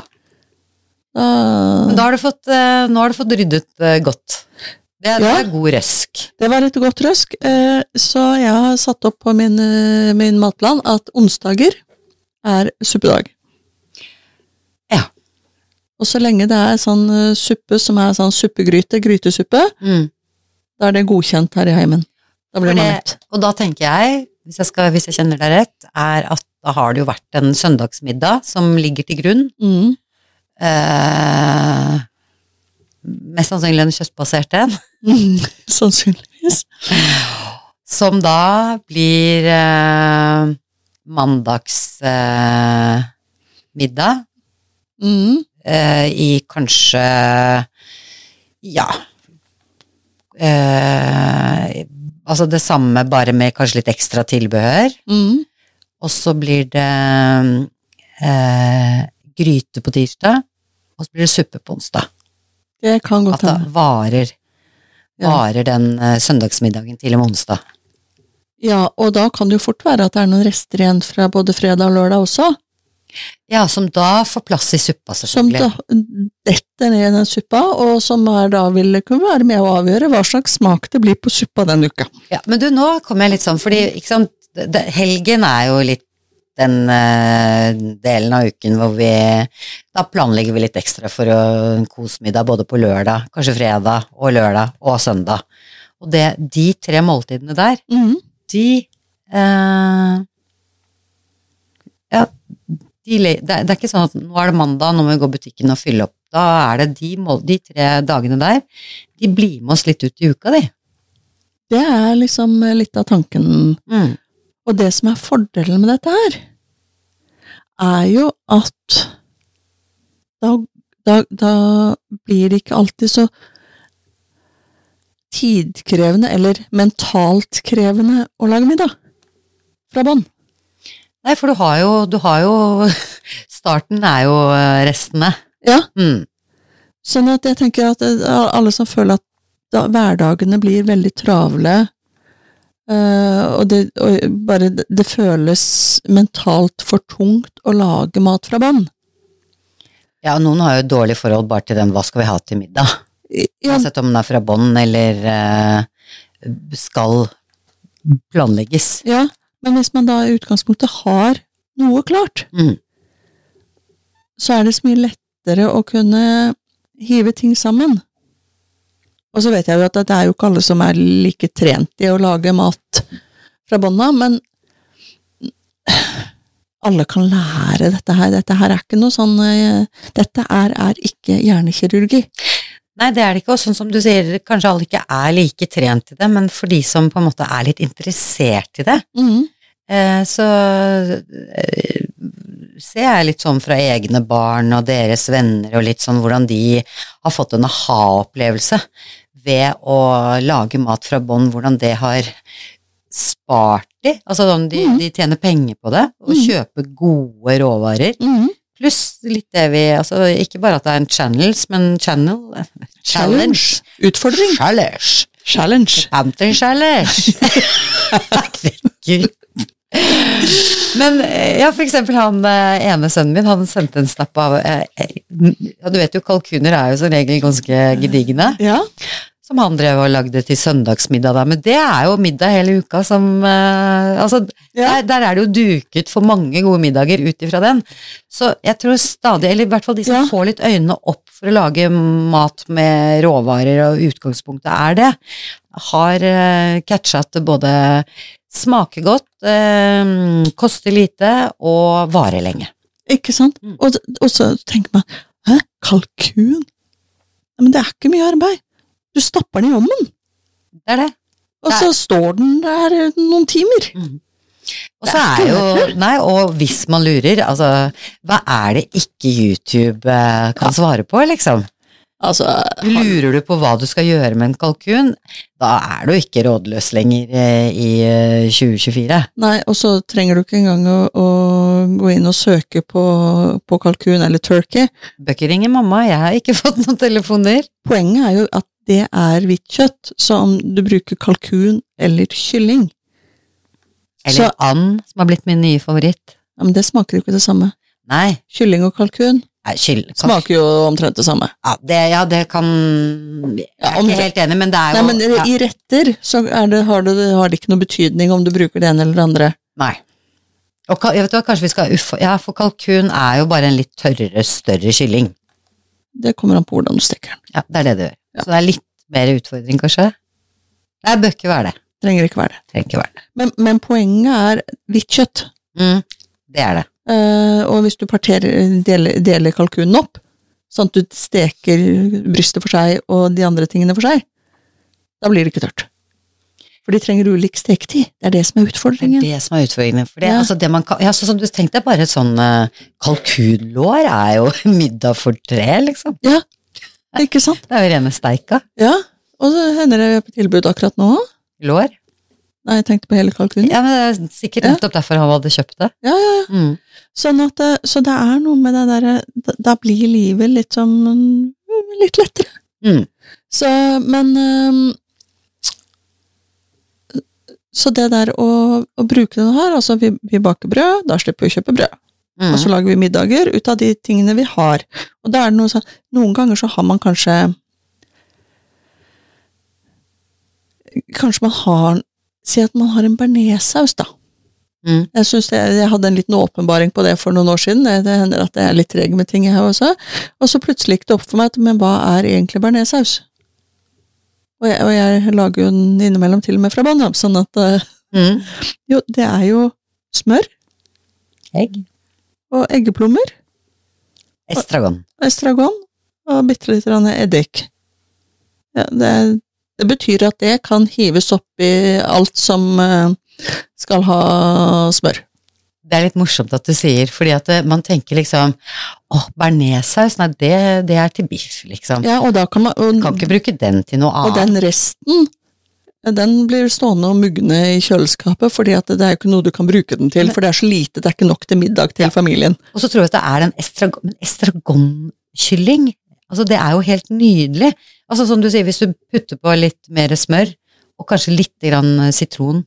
Da, har du fått, nå har du fått ryddet godt. Det, det Ja. er god røsk. det var et godt røsk, eh, så jeg har satt opp på min, eh, min matplan at onsdager er suppedag. Ja. Og så lenge det er sånn eh, suppe som er sånn suppegryte, grytesuppe, Mm. da er det godkjent her i heimen. Da blir det, man mett. Og da tenker jeg, hvis jeg, skal, hvis jeg kjenner deg rett, er at da har det jo vært en søndagsmiddag som ligger til grunn. Mm. Eh, mest sannsynlig en kjøttbasert en. Mm. [LAUGHS] Sannsynligvis. Som da blir eh, mandags eh, Mm. eh, i kanskje ja eh, Altså det samme, bare med kanskje litt ekstra tilbehør. Mm. Og så blir det eh, gryte på tirsdag, og så blir det suppe på onsdag. Det kan At godt det hende. varer, Ja. varer den eh, søndagsmiddagen til med onsdag. Ja, og da kan det jo fort være at det er noen rester igjen fra både fredag og lørdag også, Ja, som da får plass i suppa, som selvfølgelig. da detter ned i den suppa, og som er da vil kunne være med å avgjøre hva slags smak det blir på suppa den uka. Ja, men du, nå kommer jeg litt sånn, fordi ikke sant, det, det, helgen er jo litt den uh, delen av uken hvor vi Da planlegger vi litt ekstra for en kosmiddag både på lørdag, kanskje fredag og lørdag og søndag. Og det, de tre måltidene der, Mhm. de uh, Ja, de, det, det er ikke sånn at nå er det mandag, nå må vi gå i butikken og fylle opp. Da er det de, mål, de tre dagene der, de blir med oss litt ut i uka, de. Det er liksom litt av tanken. Mm. Og det som er fordelen med dette her, er jo at da, da, da blir det ikke alltid så tidkrevende eller mentalt krevende å lage middag fra bånn. Nei, for du har jo, du har jo Starten er jo eh, restene. Ja, Mm. sånn at jeg tenker at eh, alle som føler at da, hverdagene blir veldig travle, eh, og, det, og bare det, føles mentalt for tungt å lage mat fra bånn. Ja, noen har jo dårlig forhold bare til den 'hva skal vi ha til middag'? Ja, Uansett om den er fra bånn eller uh, skal planlegges. ja, men hvis man da i utgangspunktet har noe klart, Mm. så er det så mye lettere å kunne hive ting sammen. Og så vet jeg jo at det er jo ikke alle som er like trent i å lage mat fra bånda, men alle kan lære dette her. Dette her er ikke noe sånn eh, Dette er, er ikke hjernekirurgi. Nei, det er det ikke, og sånn som du sier, kanskje alle ikke er like trent i det, men for de som på en måte er litt interessert i det, mm. eh, så eh, ser jeg litt sånn fra egne barn og deres venner og litt sånn hvordan de har fått en aha-opplevelse ved å lage mat fra bånn, hvordan det har spart de, altså om de, mm. de tjener penger på det, og mm. kjøper gode råvarer, Mm. pluss litt det vi, altså ikke bare at det er en channels, men channel, [LAUGHS] challenge, Utfordring. challenge, Challenge. Hampton challenge. [LAUGHS] Herregud. Men eh, ja, for eksempel han eh, ene sønnen min, han sendte en snap av eh, eh, Ja, du vet jo, kalkuner er jo som regel ganske gedigne. Ja. Som han drev og lagde til søndagsmiddag da. Men det er jo middag hele uka som uh, Altså, Ja. der, der er det jo duket for mange gode middager ut ifra den. Så jeg tror stadig, eller i hvert fall de som Ja. får litt øynene opp for å lage mat med råvarer, og utgangspunktet er det, har uh, catcha at det både smaker godt, uh, koster lite og varer lenge. Ikke sant? Mm. Og, og så tenker man Hæ, kalkun? Men det er ikke mye arbeid. Du stapper den i ovnen, Det er det. og så står den der noen timer. Og så er jo Nei, og hvis man lurer, altså Hva er det ikke YouTube eh, kan svare på, liksom? Altså, Lurer du på hva du skal gjøre med en kalkun, da er du ikke rådløs lenger eh, i eh, 2024. nei, og så trenger du ikke engang å, å gå inn og søke på, på kalkun eller turkey. Bør ikke ringe mamma, jeg har ikke [LAUGHS] fått noen telefoner. Poenget er jo at det er hvitt kjøtt, så om du bruker kalkun eller kylling, Eller Så- and, som har blitt min nye favoritt. ja, men det smaker jo ikke det samme. Nei, Kylling og kalkun nei kyll... smaker jo omtrent det samme. Ja, det, ja, det kan Jeg er ja, ikke helt enig, men det er jo Nei, men ja, i retter så det, har, det, har det ikke noe betydning om du bruker det ene eller det andre. Nei. Og jeg vet hva, kanskje vi skal uffa Ja, for kalkun er jo bare en litt tørrere, større kylling. Det kommer an på hvordan du steker den. Ja, det er det du gjør. Ja. Så det er litt mer utfordring, kanskje? Nei, bør ikke være det. Trenger ikke være det. Trenger ikke være det. Men, men poenget er hvitt kjøtt. Mm, det er det. Eh, og hvis du parterer, deler, deler kalkunen opp, sånn at du steker brystet for seg og de andre tingene for seg, da blir det ikke tørt. For de trenger ulik steketid. Det er det som er utfordringen. Det er det som er utfordringen. For det, Ja. altså det man kan, ja, så, som du tenkte, bare et sånn eh, kalkunlår er jo [LAUGHS] middag for tre, liksom. Ja, Ikke sant? Det er jo rene steika. Ja. Og så hender det på tilbud akkurat nå. Lår. Nei, jeg tenkte på hele kalkunen. Ja, men det er sikkert Ja. nettopp derfor han hadde kjøpt det. Ja, ja, ja. Mm. Sånn at, det- så det er noe med det derre da, da blir livet litt sånn Litt lettere. Mm. Så, men øhm, så det der å, å bruke den her, altså vi, vi baker brød, da slipper vi å kjøpe brød. Mm. Og så lager vi middager ut av de tingene vi har. Og da er det noe sånn Noen ganger så har man kanskje Kanskje man har Si at man har en bearnéssaus, da. Mm. Jeg synes det, jeg hadde en liten åpenbaring på det for noen år siden. Det, det hender at jeg er litt treg med ting, jeg også. Og så plutselig gikk det opp for meg at men hva er egentlig bearnéssaus? Og, jeg- og jeg lager jo den innimellom til og med fra bånn, ja, sånn at eh, Mm. Jo, det er jo smør Egg. og eggeplommer. Estragon. estragon og bitte litt eddik. Ja, det, det betyr at det kan hives oppi alt som eh, skal ha smør. Det er litt morsomt at du sier, fordi at eh, man tenker liksom Å, bearnéssaus, nei, det, det er til biff, liksom. Ja, og da kan man og, Kan ikke bruke den til noe annet. og den resten den blir stående og mugne i kjøleskapet, fordi at det er jo ikke noe du kan bruke den til, for det er så lite, det er ikke nok til middag til familien. Og så tror jeg at det er en estragon, estragonkylling. Altså, det er jo helt nydelig. Altså, som du sier, hvis du putter på litt mer smør, og kanskje litt grann sitron,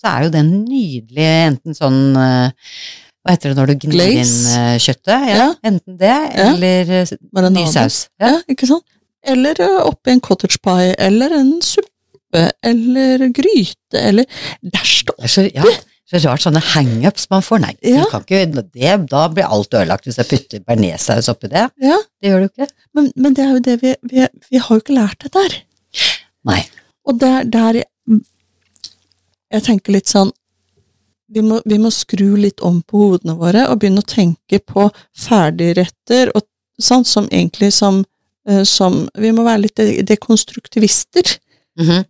så er jo den nydelig, enten sånn eh, Hva heter det når du gnir inn eh, kjøttet? Ja, Ja. Enten det, eller ja. Marinade. ny saus. Ja. Ja, ikke sant? Eller eh, oppi en cottage pie, eller en suppe, eller gryte, eller Dæsj, Det så, ja, så rart sånne hangups man får. Nei, Ja. du kan ikke, det, da blir alt ødelagt hvis jeg putter bearnéssaus oppi det. Ja, Det gjør du ikke. men, men det er jo det vi, vi Vi har jo ikke lært det der. Nei. Og der, der jeg, tenker litt sånn vi må, vi må skru litt om på hodene våre og begynne å tenke på ferdigretter og sånn som egentlig som, eh, som Vi må være litt dekonstruktivister. dekonstruktivister. -hmm.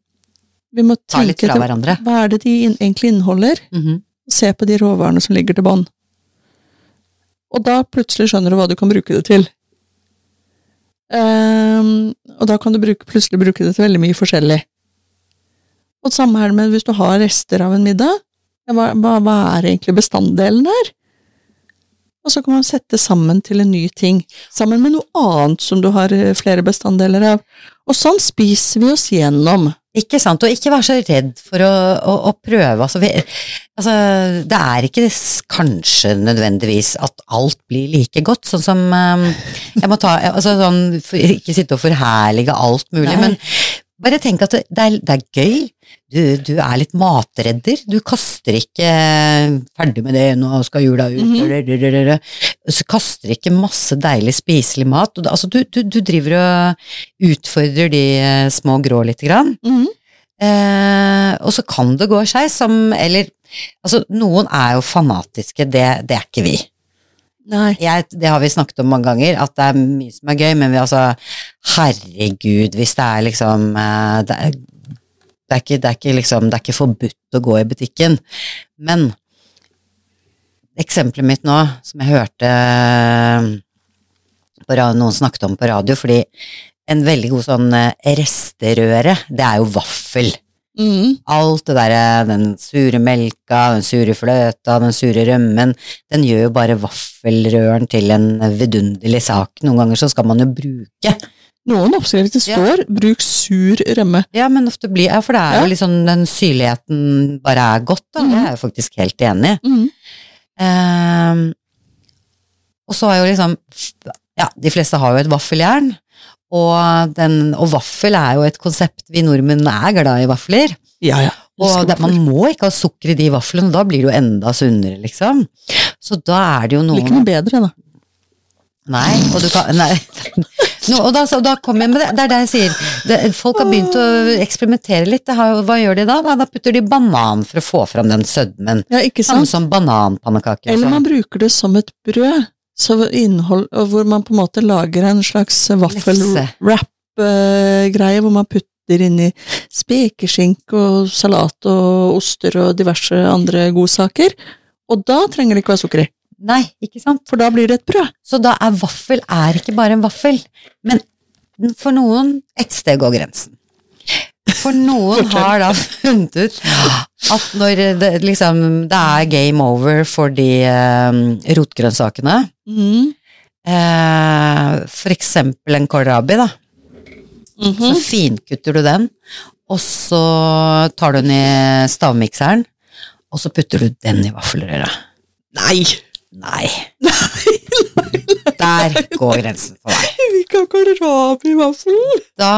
Vi må Ta litt tenke hverandre. til hva er det de egentlig inneholder, Mhm. se på de råvarene som ligger til bånn. Og da plutselig skjønner du hva du kan bruke det til. Um, og da kan du bruke, plutselig bruke det til veldig mye forskjellig. Og samme er det med hvis du har rester av en middag. Hva, hva, hva er egentlig bestanddelen der? Og så kan man sette sammen til en ny ting, sammen med noe annet som du har eh, flere bestanddeler av. Og sånn spiser vi oss gjennom. Ikke sant, og ikke være så redd for å, å, å prøve. Altså, vi, altså, det er ikke kanskje nødvendigvis at alt blir like godt, sånn som eh, Jeg må ta altså, sånn, Ikke sitte og forherlige alt mulig, Nei. men bare tenk at det, det, er, det er gøy du, du, er litt matredder. Du kaster ikke eh, 'ferdig med det, nå skal jula ut' mm -hmm. Så kaster ikke masse deilig spiselig mat. Altså, du, du, du, driver og utfordrer de eh, små grå lite grann. Mm -hmm. Eh, og så kan det gå seg som Eller altså, noen er jo fanatiske, det, det er ikke vi. Jeg, det har vi snakket om mange ganger, at det er mye som er gøy, men vi altså Herregud, hvis det er liksom eh, det er det, er ikke, det, er ikke liksom, det er ikke forbudt å gå i butikken. Men eksempelet mitt nå, som jeg hørte eh, på, ra- noen snakket om på radio, fordi en veldig god sånn eh, resterøre, det er jo vaffel. Mm. Alt det derre, den sure melka, den sure fløta, den sure rømmen, den gjør jo bare vaffelrøren til en vidunderlig sak. Noen ganger så skal man jo bruke. Noen oppskrifter Ja. står 'bruk sur rømme'. Ja, men ofte blir, ja, for det er Ja. jo litt sånn den syrligheten bare er godt, da. Det er jeg jo faktisk helt enig. Mhm. Ehm, og så er jo liksom Ja, de fleste har jo et vaffeljern. Og, den, og vaffel er jo et konsept vi nordmenn er glad i vafler. Ja, ja. Og det, man må ikke ha sukker i de vaflene, da blir det jo enda sunnere, liksom. Så da er det jo noe ikke noe bedre, da. Nei, og du kan Nei. [LAUGHS] No, og da, da kommer jeg med det. Det er det jeg sier. Det, folk har begynt å eksperimentere litt. Har, hva gjør de da? da? Putter de banan for å få fram den sødmen. Ja, ikke Samme som bananpannekaker. Eller man bruker det som et brød, så innhold, hvor man på en måte lager en slags vaffel-wrap-greie, hvor man putter inn i spekeskinke og salat og oster og diverse andre godsaker. Og da trenger det ikke være sukker i, Nei, ikke sant? for da blir det et brød. Så da er vaffel er ikke bare en vaffel, men for noen et sted går grensen. For noen har da funnet ut at når det, liksom, det er game over for de eh, rotgrønnsakene, Mm. eh, for eksempel en kålrabi, da, så Mhm. finkutter du den, og så tar du den i stavmikseren, og så putter du den i vaffelrøra. Nei! Nei. Der går grensen for meg. Vi kan vaffelen. Da,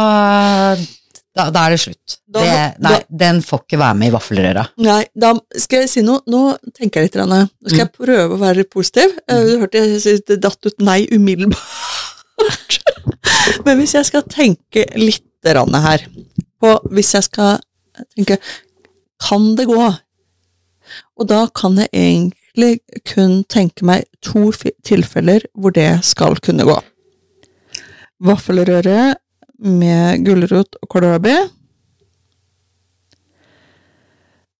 da, da er det slutt. Da- det, nei, den får ikke være med i vaffelrøra. Nei, da skal jeg si noe. Nå tenker jeg litt. Rane. Nå skal jeg prøve å være positiv. Eh, Du hørte jeg si det datt ut nei umiddelbart. [LAUGHS] Men hvis jeg skal tenke litt her på Hvis jeg skal tenke Kan det gå? Og da kan jeg egentlig kun tenke meg to tilfeller hvor det skal kunne gå. Vaffelrøre med gulrot og kålrabi.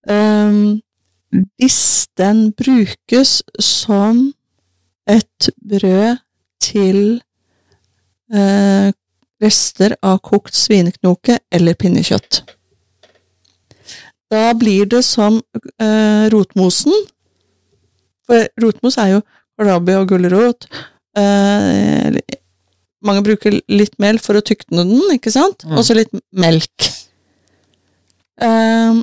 Um, hvis den brukes som et brød til uh, rester av kokt svineknoke eller pinnekjøtt. Da blir det som eh, rotmosen. For rotmos er jo kålrabi og gulrot. Eh, mange bruker litt mel for å tykne den, ikke sant? Mm. Og så litt melk. Eh,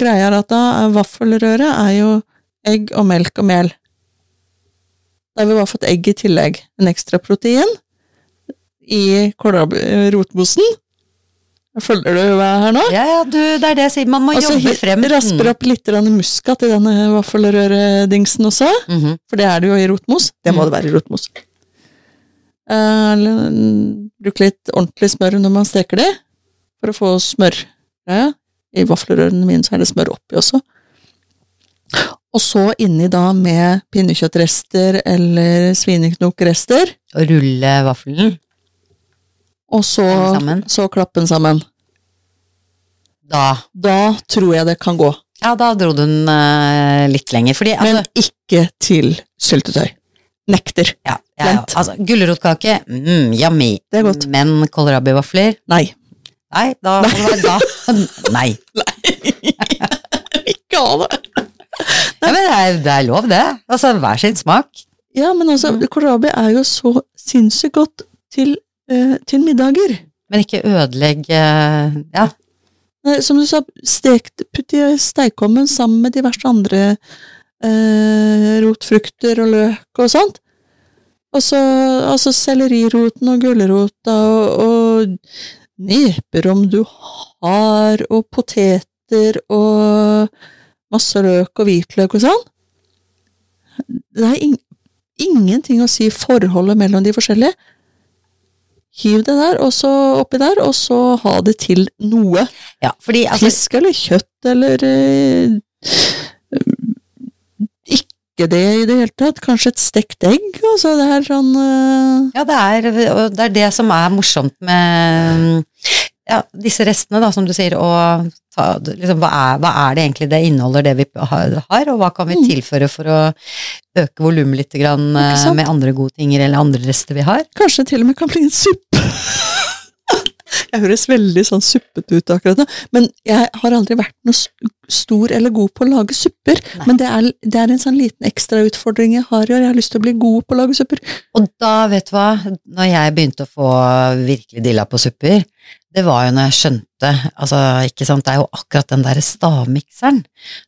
greia er at da vaffelrøret er jo egg og melk og mel. Da har vi bare fått egg i tillegg. En ekstra protein i kålrabi- rotmosen. Følger du meg er her nå? Ja, ja, du, det er det jeg sier. Man må Og så jobbe frem. rasper opp litt muskat i denne vaffelrøredingsen også. Mhm. For det er det jo i rotmos. Det må Mm. det være i rotmos. Uh, mm, bruk litt ordentlig smør når man steker de, for å få smør. Ja, I vaffelrørene mine så er det smør oppi også. Og så inni da med pinnekjøttrester eller svineknokrester, Og rulle vaffelen. Og så, så klappe den sammen. Da Da tror jeg det kan gå. Ja, da dro den uh, litt lenger. Fordi altså, Men ikke til syltetøy. Nekter. ja, ja, ja, altså Gulrotkake, mm, yummy. Det er godt. Men kålrabivafler? Nei. Nei, da, da [LAUGHS] Nei. Ikke ha det! Ja, men det er, det er lov, det. Altså, hver sin smak. Ja, men altså, kålrabi er jo så sinnssykt godt til, til middager. Men ikke ødelegg eh, Ja. Nei, Som du sa, stekt, putt i stekeovnen sammen med diverse andre eh, rotfrukter og løk og sånt. Og så altså selleriroten og gulrota og, og neper om du har, og poteter og masse løk og hvitløk og sånn. Det er in ingenting å si forholdet mellom de forskjellige. Hiv det der, og så oppi der, og så ha det til noe. ja fordi altså, Fisk eller kjøtt eller eh, Ikke det i det hele tatt. Kanskje et stekt egg. Altså, det er sånn eh, Ja, det er, det er det som er morsomt med ja, disse restene, da, som du sier, og ta, liksom, hva, er, hva er det egentlig det inneholder, det vi har, og hva kan vi Mm. tilføre for å øke volumet litt grann, eh, med andre gode ting eller andre rester vi har? Kanskje det til og med kan bli en suppe. Jeg høres veldig sånn suppete ut akkurat nå, men jeg har aldri vært noe stor eller god på å lage supper. Nei. Men det er, det er en sånn liten ekstrautfordring jeg har i år. Jeg har lyst til å bli god på å lage supper. Og da, vet du hva, når jeg begynte å få virkelig dilla på supper, det var jo når jeg skjønte, altså, ikke sant, det er jo akkurat den der stavmikseren,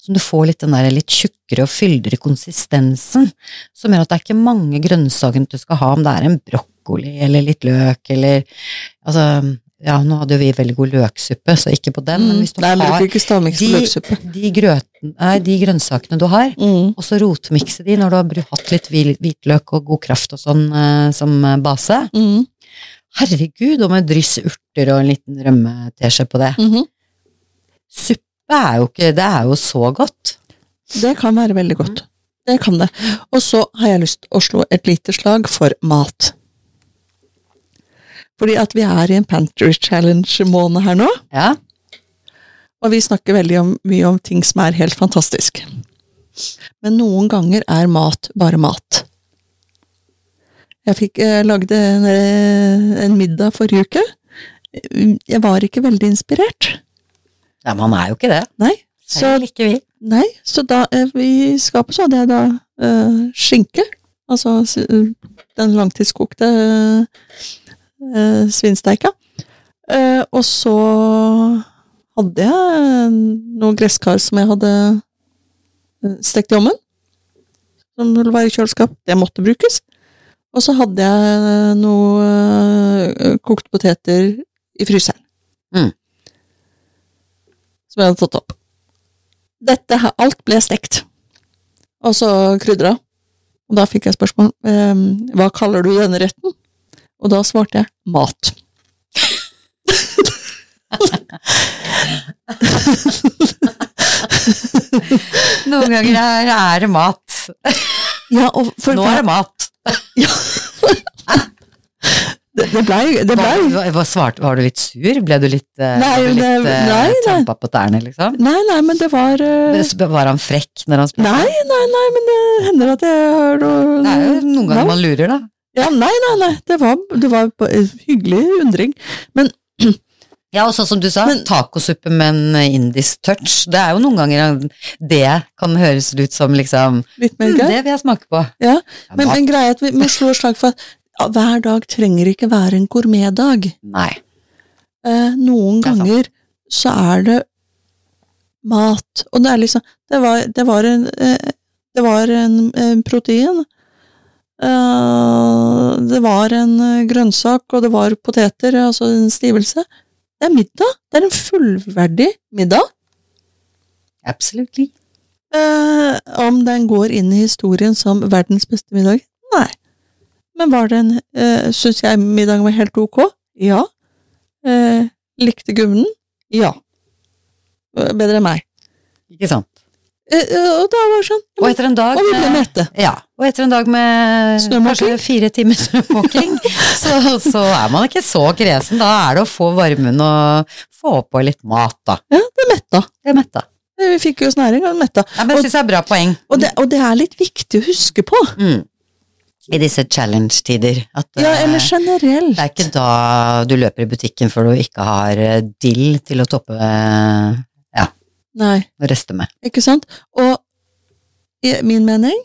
som du får litt den der litt tjukkere og fyldigere konsistensen, som gjør at det er ikke mange grønnsakene du skal ha, om det er en brokkoli eller litt løk, eller, altså, ja, nå hadde jo vi veldig god løksuppe, så ikke på den, men hvis du Mm. Nei, men har de, de, grøten, nei, de grønnsakene du har, Mm. og så rotmikse de når du har hatt litt hvitløk og god kraft og sånn eh, som base. Mm. Herregud, og med dryss urter og en liten rømmeteskje på det. -hmm. Suppe er jo ikke Det er jo så godt. Det kan være veldig godt. Det kan det. Og så har jeg lyst til å slå et lite slag for mat. Fordi at vi er i en Pantry Challenge-måned her nå, Ja. og vi snakker veldig om, mye om ting som er helt fantastisk. Men noen ganger er mat bare mat. Jeg fikk eh, lagde en, eh, en middag forrige uke. Jeg var ikke veldig inspirert. ja, man er jo ikke det. Nei. Så ikke vi. Nei, så da vi i skapet så hadde jeg da eh, skinke. Altså den langtidskokte uh, svinsteika. Eh, og så hadde jeg noe gresskar som jeg hadde eh, stekt i ovnen. Som ville være i kjøleskap. Det måtte brukes. Og så hadde jeg noe eh, kokte poteter i fryseren. Mm. Som jeg hadde tatt opp. Dette her, alt ble stekt. Og så krydra. Og da fikk jeg spørsmål eh, hva kaller du denne retten? Og da svarte jeg mat. Noen ganger er, er det mat. Ja, for, Nå er det mat. det, det blei det Var, var, var du litt sur? Ble du litt, eh, Nei, du litt eh, nei, nei. trampa på tærne, liksom? Nei, nei, men det var uh... Var han frekk når han spurte? Nei, nei, nei, men det hender at jeg har noe Det er jo noen ganger man lurer, da. Ja, nei, nei, nei, det var, det var en hyggelig undring. Men Ja, og sånn som du sa, Men- tacosuppe med en indisk touch. Det er jo noen ganger det kan høres ut som liksom litt mer «Hm, greit. Det vil jeg smake på. Ja, men, men greia er at vi må slå slag for at ja, hver dag trenger ikke være en gourmetdag. Nei. Eh, noen ganger er sant. så er det mat, og det er liksom Det var, det var en eh, Det var en, en protein. Eh, det var en eh, grønnsak, og det var poteter, altså en stivelse. Det er middag. Det er en fullverdig middag. Absolutely. Eh, om den går inn i historien som verdens beste middag? Nei. Men var den uh, Syns jeg middagen var helt ok? Ja. Eh, likte guvnen? Ja. Eh, Bedre enn meg. Ikke sant. Eh, eh, og da var det sånn ja, Og etter en dag med, med, ja, og etter en dag med kanskje fire timer snømåking, [LAUGHS] så, så er man ikke så kresen. Da er det å få varmen og få på litt mat, da. Ja, det metta. Det er metta. Eh, Vi fikk jo snæring næring og metta. Ja, men jeg syns det er bra poeng. Og det, og det er litt viktig å huske på. Mm. I disse challenge-tider. Ja, eller generelt. det er ikke da du løper i butikken for du ikke har dill til å toppe Nei. å riste med. Ikke sant? Og i min mening,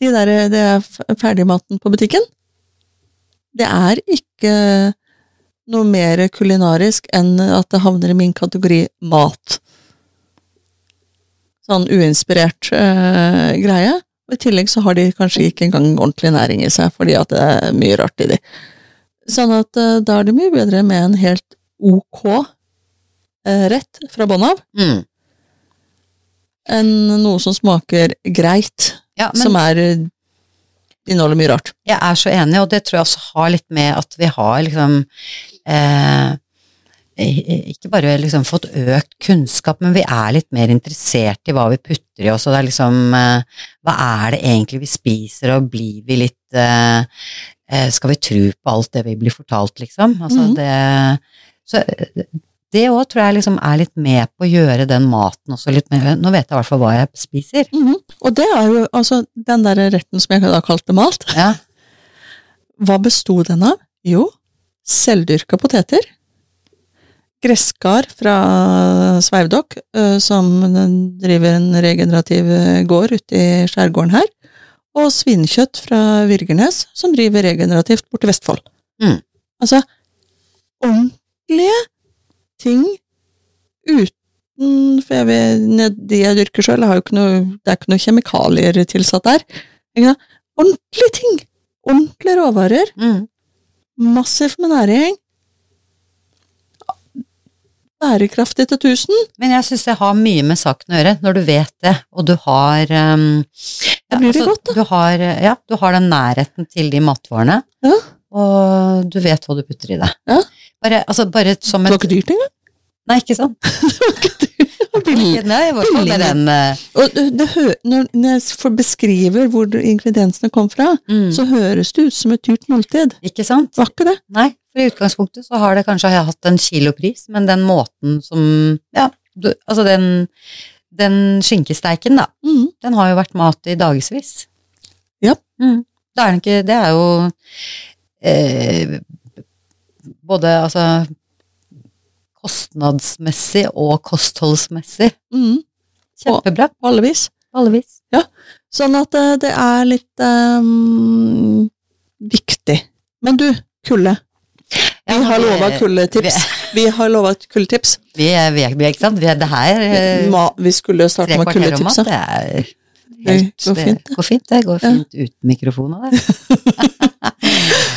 de der, det er ferdigmaten på butikken, det er ikke noe mer kulinarisk enn at det havner i min kategori mat. Sånn uinspirert øh, greie. Og i tillegg så har de kanskje ikke engang ordentlig næring i seg, fordi at det er mye rart i de. Sånn at øh, da er det mye bedre med en helt ok rett fra bånn av, Mm. enn noe som smaker greit, Ja, men som er eh, inneholder mye rart. jeg er så enig, og det tror jeg også har litt med at vi har liksom eh, ikke bare liksom fått økt kunnskap, men vi er litt mer interessert i hva vi putter i oss, og det er liksom eh, Hva er det egentlig vi spiser, og blir vi litt eh, eh, Skal vi tro på alt det vi blir fortalt, liksom? Altså Mhm. det Så eh, det òg tror jeg liksom er litt med på å gjøre den maten også litt mer Nå vet jeg i hvert fall hva jeg spiser. Mhm. Og det er jo altså den der retten som jeg da kalte mat. Ja. [LAUGHS] Hva besto den av? Jo, selvdyrka poteter. Gresskar fra Sveivdokk, eh, som driver en regenerativ eh, gård ute i skjærgården her. Og svinekjøtt fra Virgernes, som driver regenerativt borte i Vestfold. Mm. Altså, ordentlige ting uten For jeg vet, de jeg dyrker sjøl, Det er ikke noe kjemikalier tilsatt der. Ordentlige ting! Ordentlige råvarer. Mm. Massivt med næring. Bærekraftig til tusen. Men jeg syns det har mye med saken å gjøre, når du vet det, og du har um, Da blir det godt, da. Du har, ja, du har den nærheten til de matvarene, Ja. og du vet hva du putter i det. Ja. Bare, altså, bare som Det var ikke dyrt engang. Nei, ikke sant? [LAUGHS] Det var ikke dyrt. [LAUGHS] Nei, den eh, Og det, det hø når, jeg beskriver hvor ingrediensene kom fra, mm, så høres det ut som et dyrt måltid. Ikke sant? Var ikke det? Nei, for i utgangspunktet så har det kanskje hatt en kilopris, men den måten som Ja, du, altså den, den skinkesteiken, da, mm. den har jo vært mat i dagevis. Ja. Mm. Det er den ikke Det er jo eh, både altså kostnadsmessig og kostholdsmessig Mm. kjempebra På alle vis. alle vis. Sånn at eh, det er litt um, viktig. Men du, kulde. Vi Ja, har lova kuldetips. Vi har lova kuldetips. Vi, er- vi, er- ikke sant? Vi er, det her eh, Vi skulle starte med kuldetipsa. det er Det går fint, det. Går fint, det. Går fint uten mikrofoner, det. [LAUGHS]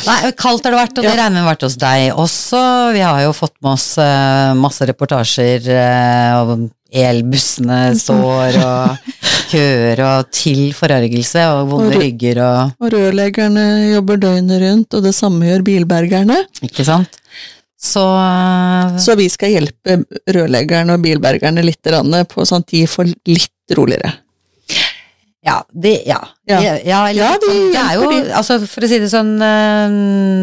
Nei, kaldt har det vært, og det Ja. regner med vært hos deg også. Vi har jo fått med oss uh, masse reportasjer, uh, om elbussene står, og [LAUGHS] køer, og til forargelse, og vonde rygger og Og rørleggerne jobber døgnet rundt, og det samme gjør bilbergerne. Ikke sant? Så eh, Så vi skal hjelpe rørleggerne og bilbergerne litt på sånn at de får litt roligere. Ja, det, ja. Ja. Ja, ja, eller, Ja, de det er jo, altså for å si det sånn, eh,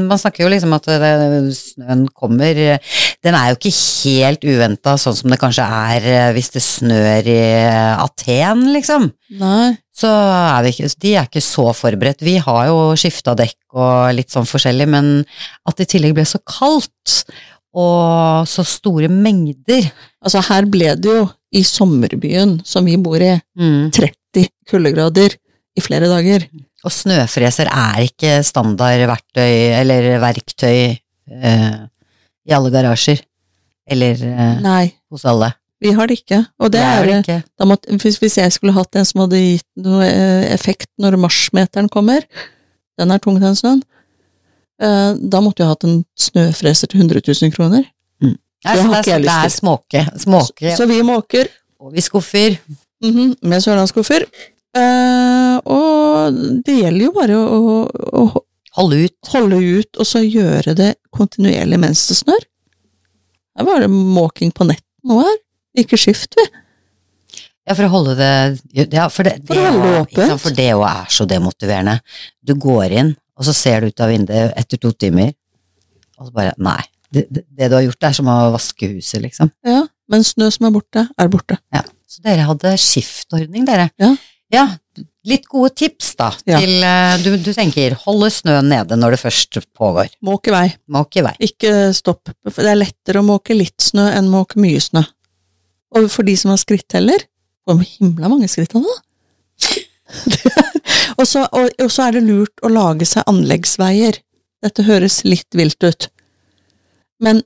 man snakker jo liksom at det, snøen kommer, eh, den er jo ikke helt uventet, sånn som det kanskje er eh, hvis det snør i eh, Aten, liksom. Nei. Så er vi ikke, de er ikke så forberedt. Vi har jo skifta dekk og litt sånn forskjellig, men at det i tillegg ble så kaldt, og så store mengder. Altså, her ble det jo, i sommerbyen som vi bor i, Mm. 30 kuldegrader i flere dager. Og snøfreser er ikke standard verktøy eller verktøy eh, i alle garasjer. Eller eh, hos alle. vi har det ikke. Og det, er er, det ikke. da måtte, hvis, jeg skulle hatt en som hadde gitt noe eh, effekt når marsmeteren kommer, den er tung den snøen, eh, da måtte jeg hatt en snøfreser til 100 000 kroner. Mm. det det, har ikke jeg det er småke. Småke, Så vi måker og vi skuffer. mhm, med sørlandsskuffer. Eh, og det gjelder jo bare å, å, å holde, ut. holde ut, og så gjøre det kontinuerlig mens det snør. Her var det måking på nett nå her. Ikke skift, vi. Ja, for å holde det Ja, for det, det sant, For det òg er så demotiverende. Du går inn, og så ser du ut av vinduet etter to timer, og så bare Nei. Det, det, det du har gjort, er som å vaske huset, liksom. Ja, men snø som er borte, er borte. Ja. Så dere hadde skiftordning, dere. Ja. Ja, litt gode tips, da. Ja. Til eh, du, du tenker holde snøen nede når det først pågår. Måke vei. Måke vei. Ikke stopp. For det er lettere å måke litt snø enn måke mye snø. Og for de som har skritteller, hvor himla mange skritt han [LAUGHS] har. og, så, og, og så er det lurt å lage seg anleggsveier. Dette høres litt vilt ut. Men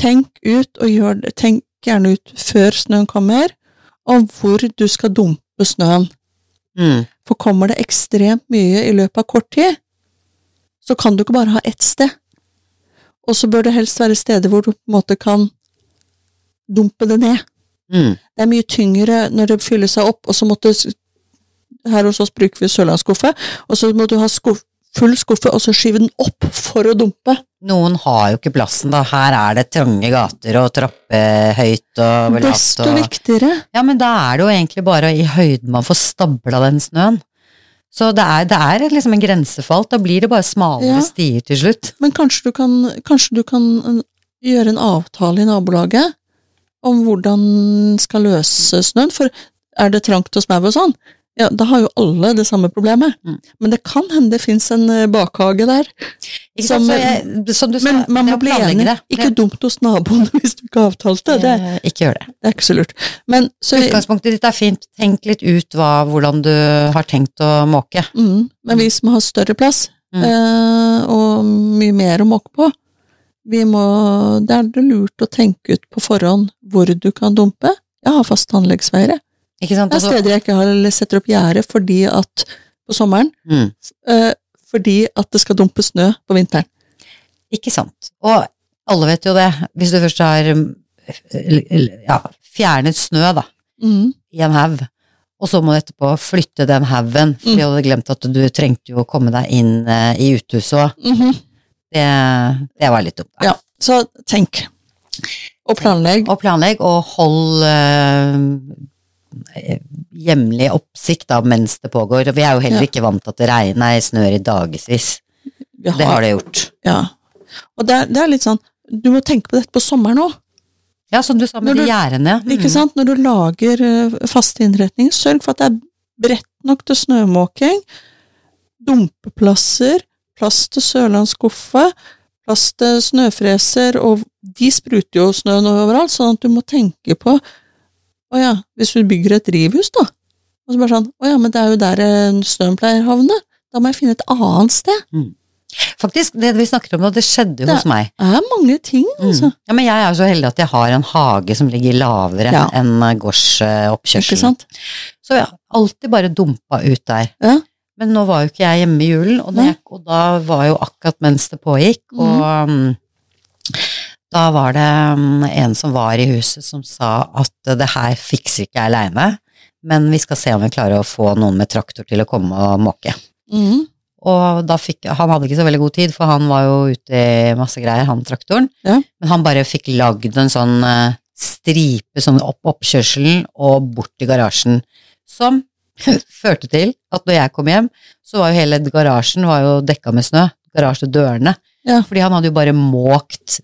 tenk ut, og gjør det, tenk gjerne ut før snøen kommer, og hvor du skal dumpe snøen. Mm. For kommer det ekstremt mye i løpet av kort tid, så kan du ikke bare ha ett sted. Og så bør det helst være steder hvor du på en måte kan dumpe det ned. Mm. Det er mye tyngre når det fyller seg opp, og så måtte Her hos oss bruker vi sørlandsskuffe, og så må du ha skuff, full skuffe, og så skyve den opp for å dumpe. Noen har jo ikke plassen, da. Her er det trange gater og trappehøyt og lavt Desto og viktigere. Ja, men da er det jo egentlig bare i høyden man får stabla den snøen. Så det er, det er liksom en grensefalt. Da blir det bare smalere Ja. stier til slutt. Men kanskje du kan, kanskje du kan uh, gjøre en avtale i nabolaget om hvordan skal løse snøen, for er det trangt og smau og sånn, ja, da har jo alle det samme problemet. Mm. Men det kan hende det fins en uh, bakhage der. Ikke Som- sant? Jeg, som du sa, Men man må bli enig. Ikke dumt hos naboen [LAUGHS] hvis du ikke har avtalt det. Eh, Ikke gjør det. det er ikke så lurt. Men så Utgangspunktet ditt er fint. Tenk litt ut hva, hvordan du har tenkt å måke. mm, Men vi som har større plass, Mm. eh, og mye mer å måke på, vi må, det er det lurt å tenke ut på forhånd hvor du kan dumpe. Jeg har fast anleggsveier. jeg. Ikke sant? Det er Altså, steder jeg ikke har, setter opp gjerde fordi at på sommeren, mm, uh, fordi at det skal dumpe snø på vinteren. ikke sant. Og alle vet jo det. Hvis du først har eh, ja, fjernet snø, da, Mm. i en haug, og så må du etterpå flytte den haugen, for Mm. du hadde glemt at du trengte jo å komme deg inn uh, i uthuset òg. Mhm. Det, det var litt dumt. da. Ja, så tenk. Og planlegg. Og planlegg, og hold eh, hjemlig oppsikt da mens det pågår. Og vi er jo heller Ja. ikke vant til at det regner, snør i dagevis. Vi Det har det gjort. Ja. Og det er, det er litt sånn, du må tenke på dette på sommeren òg. Ja, som du sa med de gjerdene. Mm. Ikke sant? Når du lager eh, faste innretninger, sørg for at det er bredt nok til snømåking, dumpeplasser, plass til sørlandsskuffe, plass til snøfreser, og de spruter jo snøen overalt, sånn at du må tenke på Å ja, hvis du bygger et drivhus, da, og så bare sånn Å ja, men det er jo der eh, snøen pleier å havne. Da må jeg finne et annet sted. Mm. Faktisk, det vi snakker om nå, det skjedde jo Det hos meg. Det er mange ting, altså. Mm. Ja, men jeg er så heldig at jeg har en hage som ligger lavere Ja. enn Ikke gårdsoppkjørselen. sant? Så jeg har alltid bare dumpa ut der. Ja. Men nå var jo ikke jeg hjemme i julen, og, jeg, og da var jo akkurat mens det pågikk, og mm, da var det mm, en som var i huset som sa at det her fikser ikke jeg aleine, men vi skal se om vi klarer å få noen med traktor til å komme og måke. Mm. Og da fikk, han hadde ikke så veldig god tid, for han var jo ute i masse greier, han traktoren. Ja. Men han bare fikk lagd en sånn eh, stripe sånn opp oppkjørselen og bort til garasjen, som [LAUGHS] førte til at når jeg kom hjem, så var jo hele garasjen var jo dekka med snø. Garasjedørene. Ja. Fordi han hadde jo bare måkt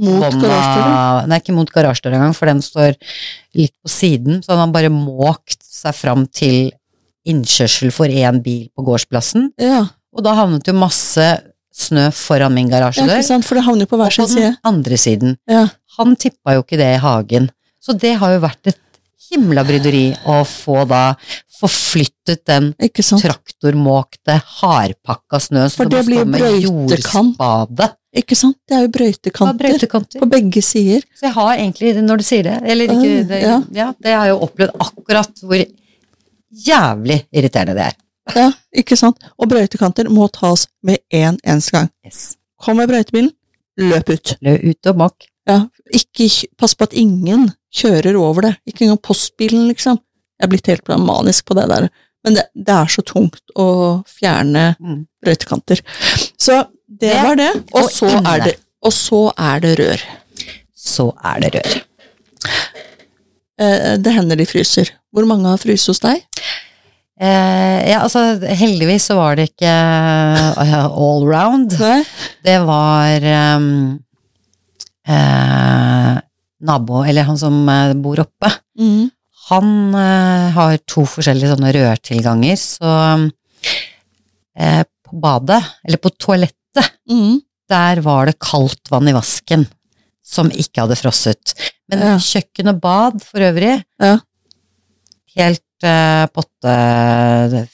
Mot garasjedøra. Nei, ikke mot garasjedøra engang, for den står litt på siden. Så han har bare måkt seg fram til innkjørsel for én bil på gårdsplassen. Ja. Og da havnet jo masse snø foran min ja, garasjedør. ikke sant, for det havner på hver sin side. Og på den andre siden. Ja. Han tippa jo ikke det i hagen. Så det har jo vært et himla bryderi å få da forflyttet den traktormåkte, hardpakka snøen som det blir med brøytekant. jordspade. Ikke sant? Det er jo brøytekanter brøytekanter. på begge sider. Så jeg har egentlig, når du sier det, eller ikke Ah, det, ja. ja. det har jeg jo opplevd akkurat hvor jævlig irriterende det er. Ja, ikke sant? Og brøytekanter må tas med en eneste gang. Yes. Kommer brøytebilen, løp ut. Løp ut og mokk. Ja, ikke Pass på at ingen kjører over det. Ikke engang postbilen, liksom. Jeg er blitt helt manisk på det der. Men det, det er så tungt å fjerne Mm. brøytekanter. Så det, var det. Og og så, er det, og så er det rør. Så er det rør. Eh, det hender de fryser. Hvor mange har fryst hos deg? Eh, ja, altså heldigvis så var det ikke uh, all round. Nei? Det var um, eh, nabo, eller han som eh, bor oppe. Mm. Han eh, har to forskjellige sånne rørtilganger, så eh, på badet, eller på toalettet, Mm. der var det kaldt vann i vasken som ikke hadde frosset. Men Ja. kjøkken og bad for øvrig, Ja. helt eh, potte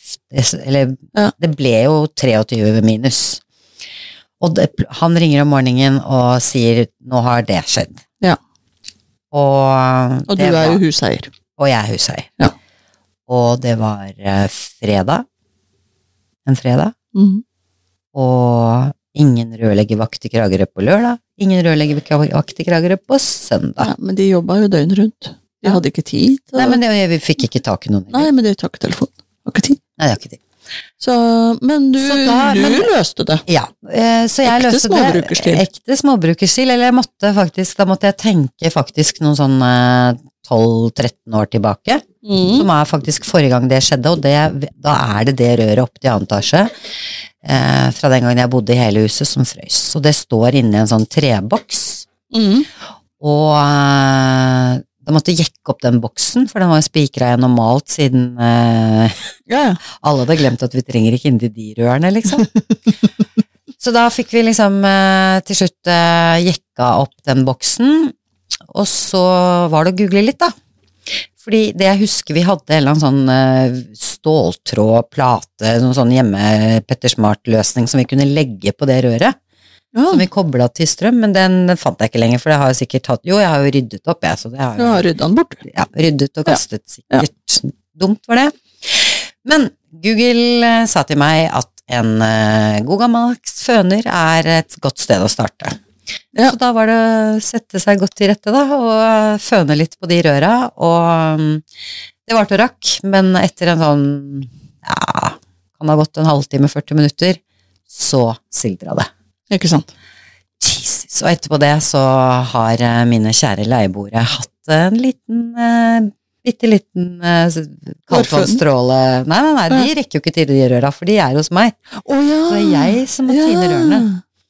Eller Ja. det ble jo 23 minus. Og det, han ringer om morgenen og sier 'nå har det skjedd'. Ja. Og, Og du er jo huseier. og jeg er huseier. Ja. Og det var eh, fredag. En fredag. Mm. Og ingen rørleggervakt i Kragerø på lørdag. Ingen rørleggervakt i Kragerø på søndag. Ja, men de jobba jo døgnet rundt. De Ja. hadde ikke tid. Og... Nei, men det, vi fikk ikke tak i noen. Nei, men det tar ikke telefon. Har ikke tid. Nei, det har ikke tid. Så, men du, da- du men- løste det. Ja, eh, så jeg Ekte løste småbrukerstil. det. Ekte småbrukerstil. Eller jeg måtte faktisk, da måtte jeg tenke faktisk noen sånn eh, 12-13 år tilbake. Mm. Som er faktisk forrige gang det skjedde, og det, da er det det røret opp til annen etasje. Eh, fra den gangen jeg bodde i hele huset, som frøys. Og det står inni en sånn treboks. Mm. Og da måtte jeg jekke opp den boksen, for den var spikra igjen og malt siden eh, [LAUGHS] Ja, ja. alle hadde glemt at vi trenger ikke inn til de rørene, liksom. [LAUGHS] Så da fikk vi liksom eh, til slutt eh, jekka opp den boksen, og så var det å google litt, da. Fordi det jeg husker vi hadde en eller annen sånn eh, ståltråd, plate, noen sånn hjemme Petter Smart-løsning som vi kunne legge på det røret. Ja. Som vi kobla til strøm, men den, den fant jeg ikke lenger, for det har jo sikkert tatt Jo, jeg har jo ryddet opp, jeg, så det har jo har rydda den bort. ja, ryddet og Ja. kastet, sikkert. Dumt var det. Men Google eh, sa til meg at en uh, god gammeldags føner er et godt sted å starte. Ja. Så da var det å sette seg godt til rette, da, og føne litt på de røra, og mm, det varte og rakk, men etter en sånn, ja, kan ha gått en halvtime, 40 minutter, så sildra det. Ikke sant? Jesus. Og etterpå det så har eh, mine kjære leieboere hatt en liten uh, Bitte liten uh, kaldtvannsstråle Nei, nei, nei, de rekker jo ikke til de røra, for de er hos meg. Å ja! Så det er jeg som må tine rørene.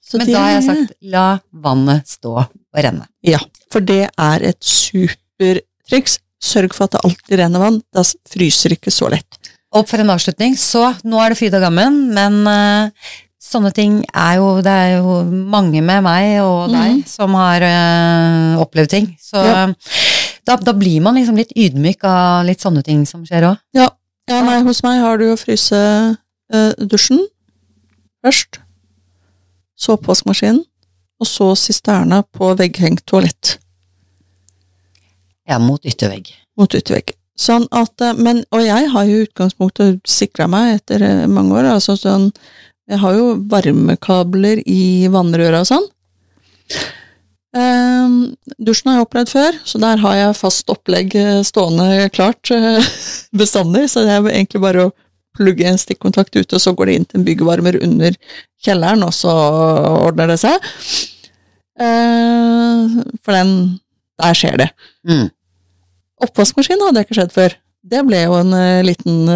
Så Men da har jeg sagt la vannet stå og renne. Ja, for det er et supertriks. Sørg for at det alltid renner vann. Da fryser det ikke så lett. Og for en avslutning, så nå er det fryd og gammen, men eh, sånne ting er jo Det er jo mange med meg og deg mm. som har øh, opplevd ting. Så Ja. da, da blir man liksom litt ydmyk av litt sånne ting som skjer òg. Ja, nei, hos meg har du jo frysedusjen først. så oppvaskmaskinen, og så sisterna på vegghengt toalett Ja, mot yttervegg. mot yttervegg. Sånn at, eh, men, og jeg har jo i utgangspunktet sikra meg etter eh, mange år, altså sånn Jeg har jo varmekabler i vannrøra og sånn. Ehm, dusjen har jeg opplevd før, så der har jeg fast opplegg eh, stående klart eh, [LAUGHS] bestandig, så det er egentlig bare å plugge en stikkontakt ut, og så går det inn til en byggvarmer under kjelleren, og så ordner det seg. Eh, for den Der skjer det. Mm. Oppvaskmaskin hadde jeg ikke skjedd før. Det ble jo en eh, liten,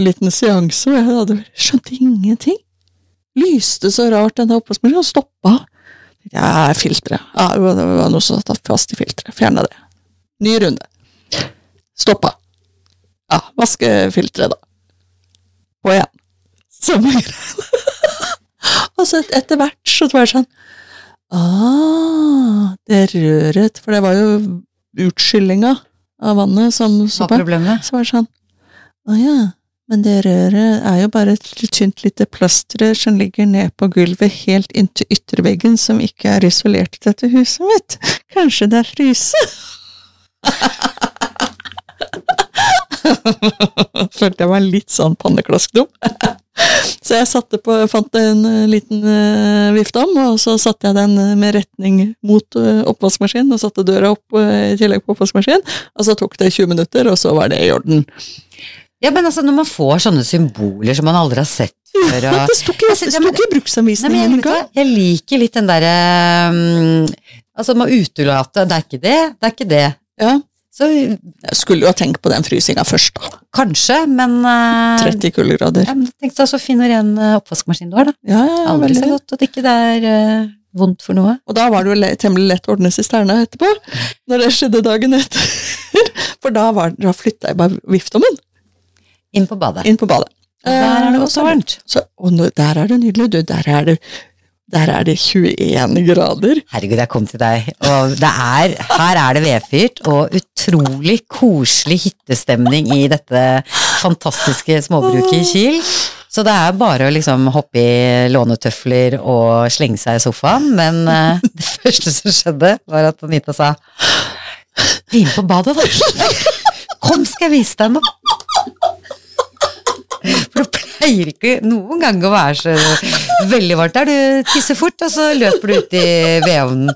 liten seanse, og jeg hadde skjønt ingenting. Lyste så rart, den der oppvaskmaskinen, og stoppa. Ja, filteret. Ja, det var noe som satt fast i filteret. Fjerna det. Ny runde. Stoppa. Ja, vaske filteret, da. På igjen. Samme greia. [LAUGHS] og så et, etter hvert så var det sånn Ah, det røret For det var jo utskyllinga av vannet som så var problemet? Så var det sånn Å ja, men det røret er jo bare et tynt lite plastrør som ligger ned på gulvet helt inntil ytterveggen, som ikke er isolert i dette huset mitt. Kanskje det er fryse? [LAUGHS] Følte jeg var litt sånn panneklaskdum. [LAUGHS] Så jeg satte på, fant en eh, liten uh, vifte om, og så satte jeg den eh, med retning mot oppvaskmaskinen, og satte døra opp eh, i tillegg på oppvaskmaskinen, og så tok det 20 minutter, og så var det i orden. Ja, men altså, når man får sånne symboler som man aldri har sett [LAUGHS] før og Det sto ikke, i bruksanvisningen engang. jeg liker litt den derre um, Altså, man utelater Det er ikke det, det er ikke det. Ja. Så Jeg skulle jo ha tenkt på den frysinga først, da. kanskje, men uh, 30 kuldegrader. ja, Tenk deg så fin og ren uh, oppvaskmaskin du har, da. Ja, ja, ja, Aldri så godt at ikke det er uh, vondt for noe. Og da var det jo le temmelig lett å ordne sisterna etterpå, når det skjedde dagen etter. [LAUGHS] For da, var, da flytta jeg bare viftommen Inn på badet. inn på badet. Der er det Eh, også varmt. Så, og nå, der er det nydelig, du. Der er det, der er det 21 grader. Herregud, jeg kom til deg, og det er, her er det vedfyrt, og utrolig koselig hyttestemning i dette fantastiske småbruket i Kiel. Så det er bare å liksom hoppe i lånetøfler og slenge seg i sofaen, men eh, det første som skjedde, var at Anita sa Bli med på badet, da! [LAUGHS] Kom, skal jeg vise deg noe! For det pleier ikke noen gang å være så veldig varmt der. Du tisser fort, og så løper du ut i vedovnen.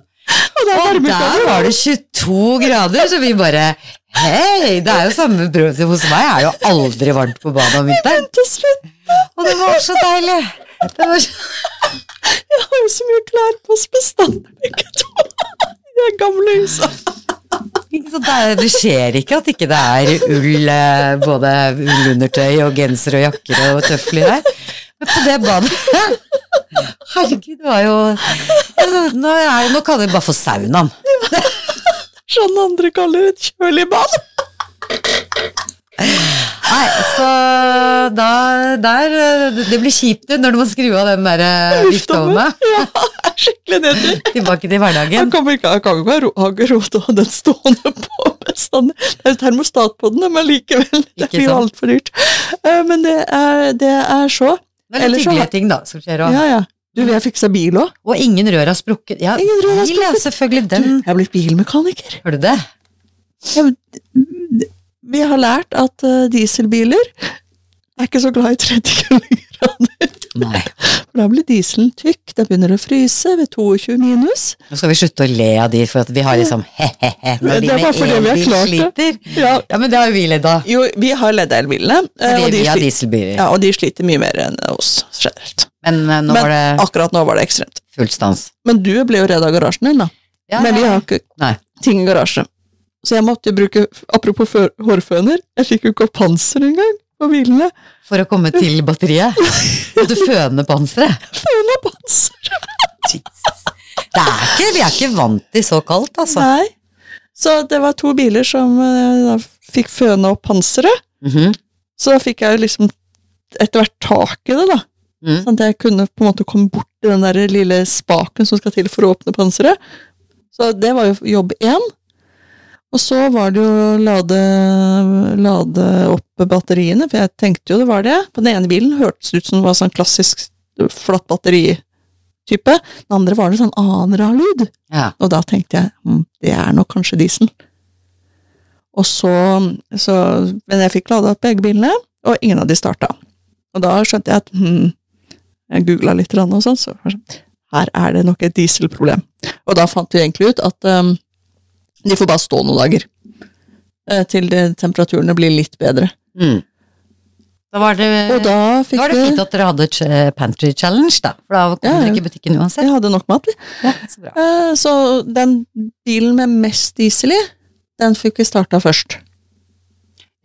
Og der var det 22 grader, så vi bare Hei, det er jo samme brød hos meg, Jeg er jo aldri varmt på badet om vinteren. Og det var så deilig. Det var så... jeg har jo så mye klær på oss bestandig, begge to. I det gamle huset. [LAUGHS] Sant, det, er, skjer ikke at ikke det er ull, eh, både ullundertøy og genser og jakker og tøfler her. Men på det badet [LAUGHS] Herregud, det var jo altså, Nå, er, nå kaller vi det bare for saunaen. [LAUGHS] Sånn andre kaller et kjølig bad. Nei, så da der Det blir kjipt når du må skru av den der eh. Ja, jeg er skikkelig nedtur. Tilbake til Han hverdagen. kan ikke, han kan ikke ha råd til å ha den stående på bestandig. Det er jo termostat på den, men likevel. Det blir jo altfor dyrt. Eh, Men det er, det er så. Det er litt Ellers hyggelige ting da, som skjer òg. Ja, ja. Du, har fiksa bil òg. Og ingen rør har sprukket. Ja, Ingen rør har sprukket. ja, selvfølgelig. Den Jeg er blitt bilmekaniker. Har du det? Jeg, vi har lært at eh, dieselbiler er ikke så glad i 30 kuldegrader. Nei. For [LAUGHS] da blir dieselen tykk, den begynner å fryse ved 22 minus. Nå skal vi slutte å le av de, for at vi har liksom he-he-he når de med elbil sliter. Ja, Ja, men det har jo vi ledd av. jo, vi har ledd-elbilene, eh, og, de vi har dieselbiler. ja, og de sliter mye mer enn oss generelt. Men eh, nå Men det akkurat nå var det ekstremt. full stans. Men du ble jo redd av garasjen din, da. Ja, Men vi har ikke Nei. ting i garasje. Så jeg måtte bruke Apropos hårføner, jeg fikk jo ikke opp panser engang på bilene. For å komme til batteriet. [LAUGHS] Måtte føne panseret. Føne og panser! Det er ikke, vi er ikke vant til så kaldt, altså. Nei. Så det var to biler som eh, da fikk føne opp panseret. Mhm. Så da fikk jeg liksom etter hvert tak i det, da. Mm. Sånn at jeg kunne på en måte komme bort til den der lille spaken som skal til for å åpne panseret. Så det var jo jobb én. Og så var det jo lade, lade opp batteriene, for jeg tenkte jo det var det. På den ene bilen hørtes det ut som det var sånn klassisk flatt batteri type. Den andre var det sånn annen rar lyd. Ja. Og da tenkte jeg hm, det er nok kanskje diesel. Og så, så Men jeg fikk lada opp begge bilene, og ingen av de starta. Og da skjønte jeg at hm, Jeg googla litt, og sånn, så sånn, her er det nok et dieselproblem. Og da fant vi egentlig ut at um, de får bare stå noen dager. eh, Til det, temperaturene blir litt bedre. Mm. Da var det, Og da fikk da var det fint at dere hadde et pantry challenge, da. For da kom Ja, ja. dere ikke i butikken uansett. Jeg hadde nok mat, vi. Ja, så bra. Eh, Så den bilen med mest diesel i, den fikk vi starta først.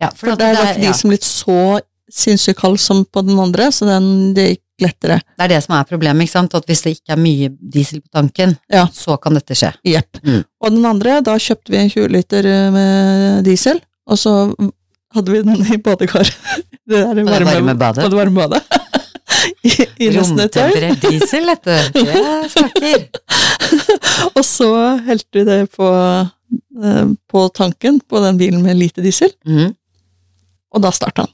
Ja, for, For der det, var er, ikke ja, dieselen blitt så sinnssykt kald som på den andre, så den, det gikk lettere. det er det som er problemet, ikke sant. At hvis det ikke er mye diesel på tanken, Ja. så kan dette skje. Jepp. Mm. Og den andre, da kjøpte vi en 20 liter eh, med diesel, og så hadde vi den i badekar. [LAUGHS] Det der det varme, varme badet. Og det varme badet. [LAUGHS] I, i. Romtemperert diesel, dette. [LAUGHS] Det snakker. Og så helte vi det på, eh, på tanken på den bilen med lite diesel, mm. og da starta den.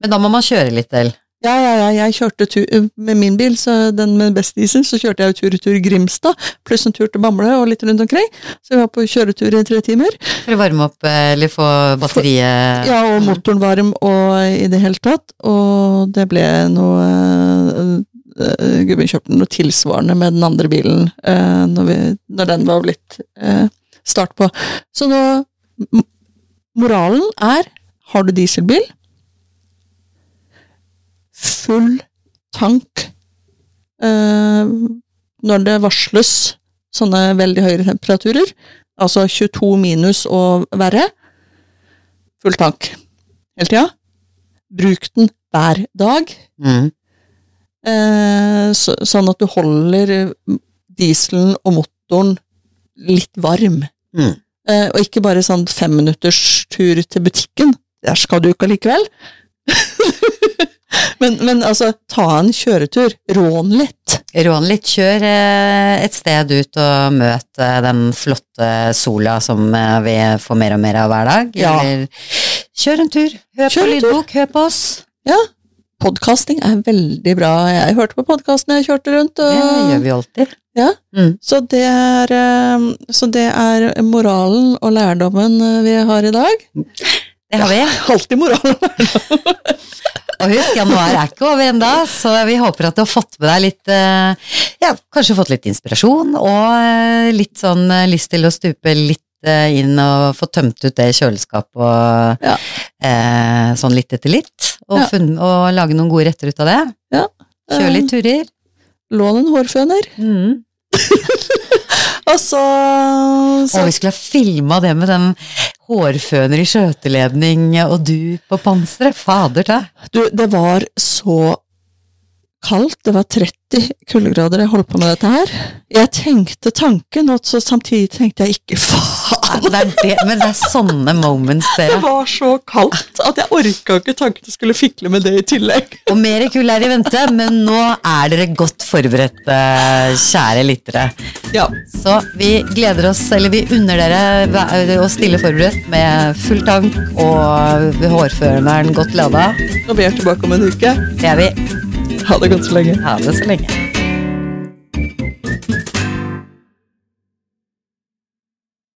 Men da må man kjøre litt, del. Ja, ja, ja, jeg kjørte tur med min bil, så den med best diesel, så kjørte jeg tur-retur Grimstad, pluss en tur til Bamble og litt rundt omkring. Så vi var på kjøretur i tre timer. For å varme opp, eh, eller få batteriet Ja, og motoren varm og i det hele tatt. Og det ble noe øh, Gubben kjøpte noe tilsvarende med den andre bilen øh, når, vi, når den var blitt øh, start på. Så nå Moralen er har du dieselbil, full tank øh, når det varsles sånne veldig høye temperaturer, altså 22 minus og verre, full tank hele tida. Bruk den hver dag, mm. eh, så, sånn at du holder eh, dieselen og motoren litt varm. Mm. Eh, og ikke bare sånn femminutters tur til butikken. Der skal du ikke allikevel. [LAUGHS] men, men altså, ta en kjøretur. Rån litt. Rån litt, kjør eh, et sted ut og møt eh, den flotte sola som eh, vi får mer og mer av hver dag. Ja. Eller kjør en tur, hør Kjør på lydbok, hør på oss. Ja. Podkasting er veldig bra. Jeg hørte på podkasten jeg kjørte rundt. Og... Det gjør vi alltid. Ja. Mm. Så det, er, så det er moralen og lærdommen vi har i dag. [LAUGHS] Det har vi. [LAUGHS] Alltid moralen. [LAUGHS] Og husk, januar er ikke over ennå, så vi håper at du har fått med deg litt eh, Ja, kanskje fått litt inspirasjon, og eh, litt sånn eh, lyst til å stupe litt inn og få tømt ut det kjøleskapet og Ja. eh, sånn litt etter litt. Og, Ja. funn- og lage noen gode retter ut av det. Ja. Kjøre litt turer. Lån en hårføner. Mm. [LAUGHS] Og så, så Og vi skulle ha filma det med den hårføner i skjøteledning og du på panseret. Fader ta. Du, det var så kaldt. Det var 30 kuldegrader jeg holdt på med dette her. Jeg tenkte tanken, og så samtidig tenkte jeg ikke faen. Det det, men det er sånne moments, Det Det var så kaldt at jeg orka ikke tanken jeg skulle fikle med det i tillegg. Og mer kull er i vente, men nå er dere godt forberedt, eh, kjære lyttere. Ja. Så vi gleder oss, eller vi unner dere å stille forberedt med full tank og hårføreren godt lada. Og vi er tilbake om en uke. Det er vi. Ha det godt så lenge. Ha det så lenge.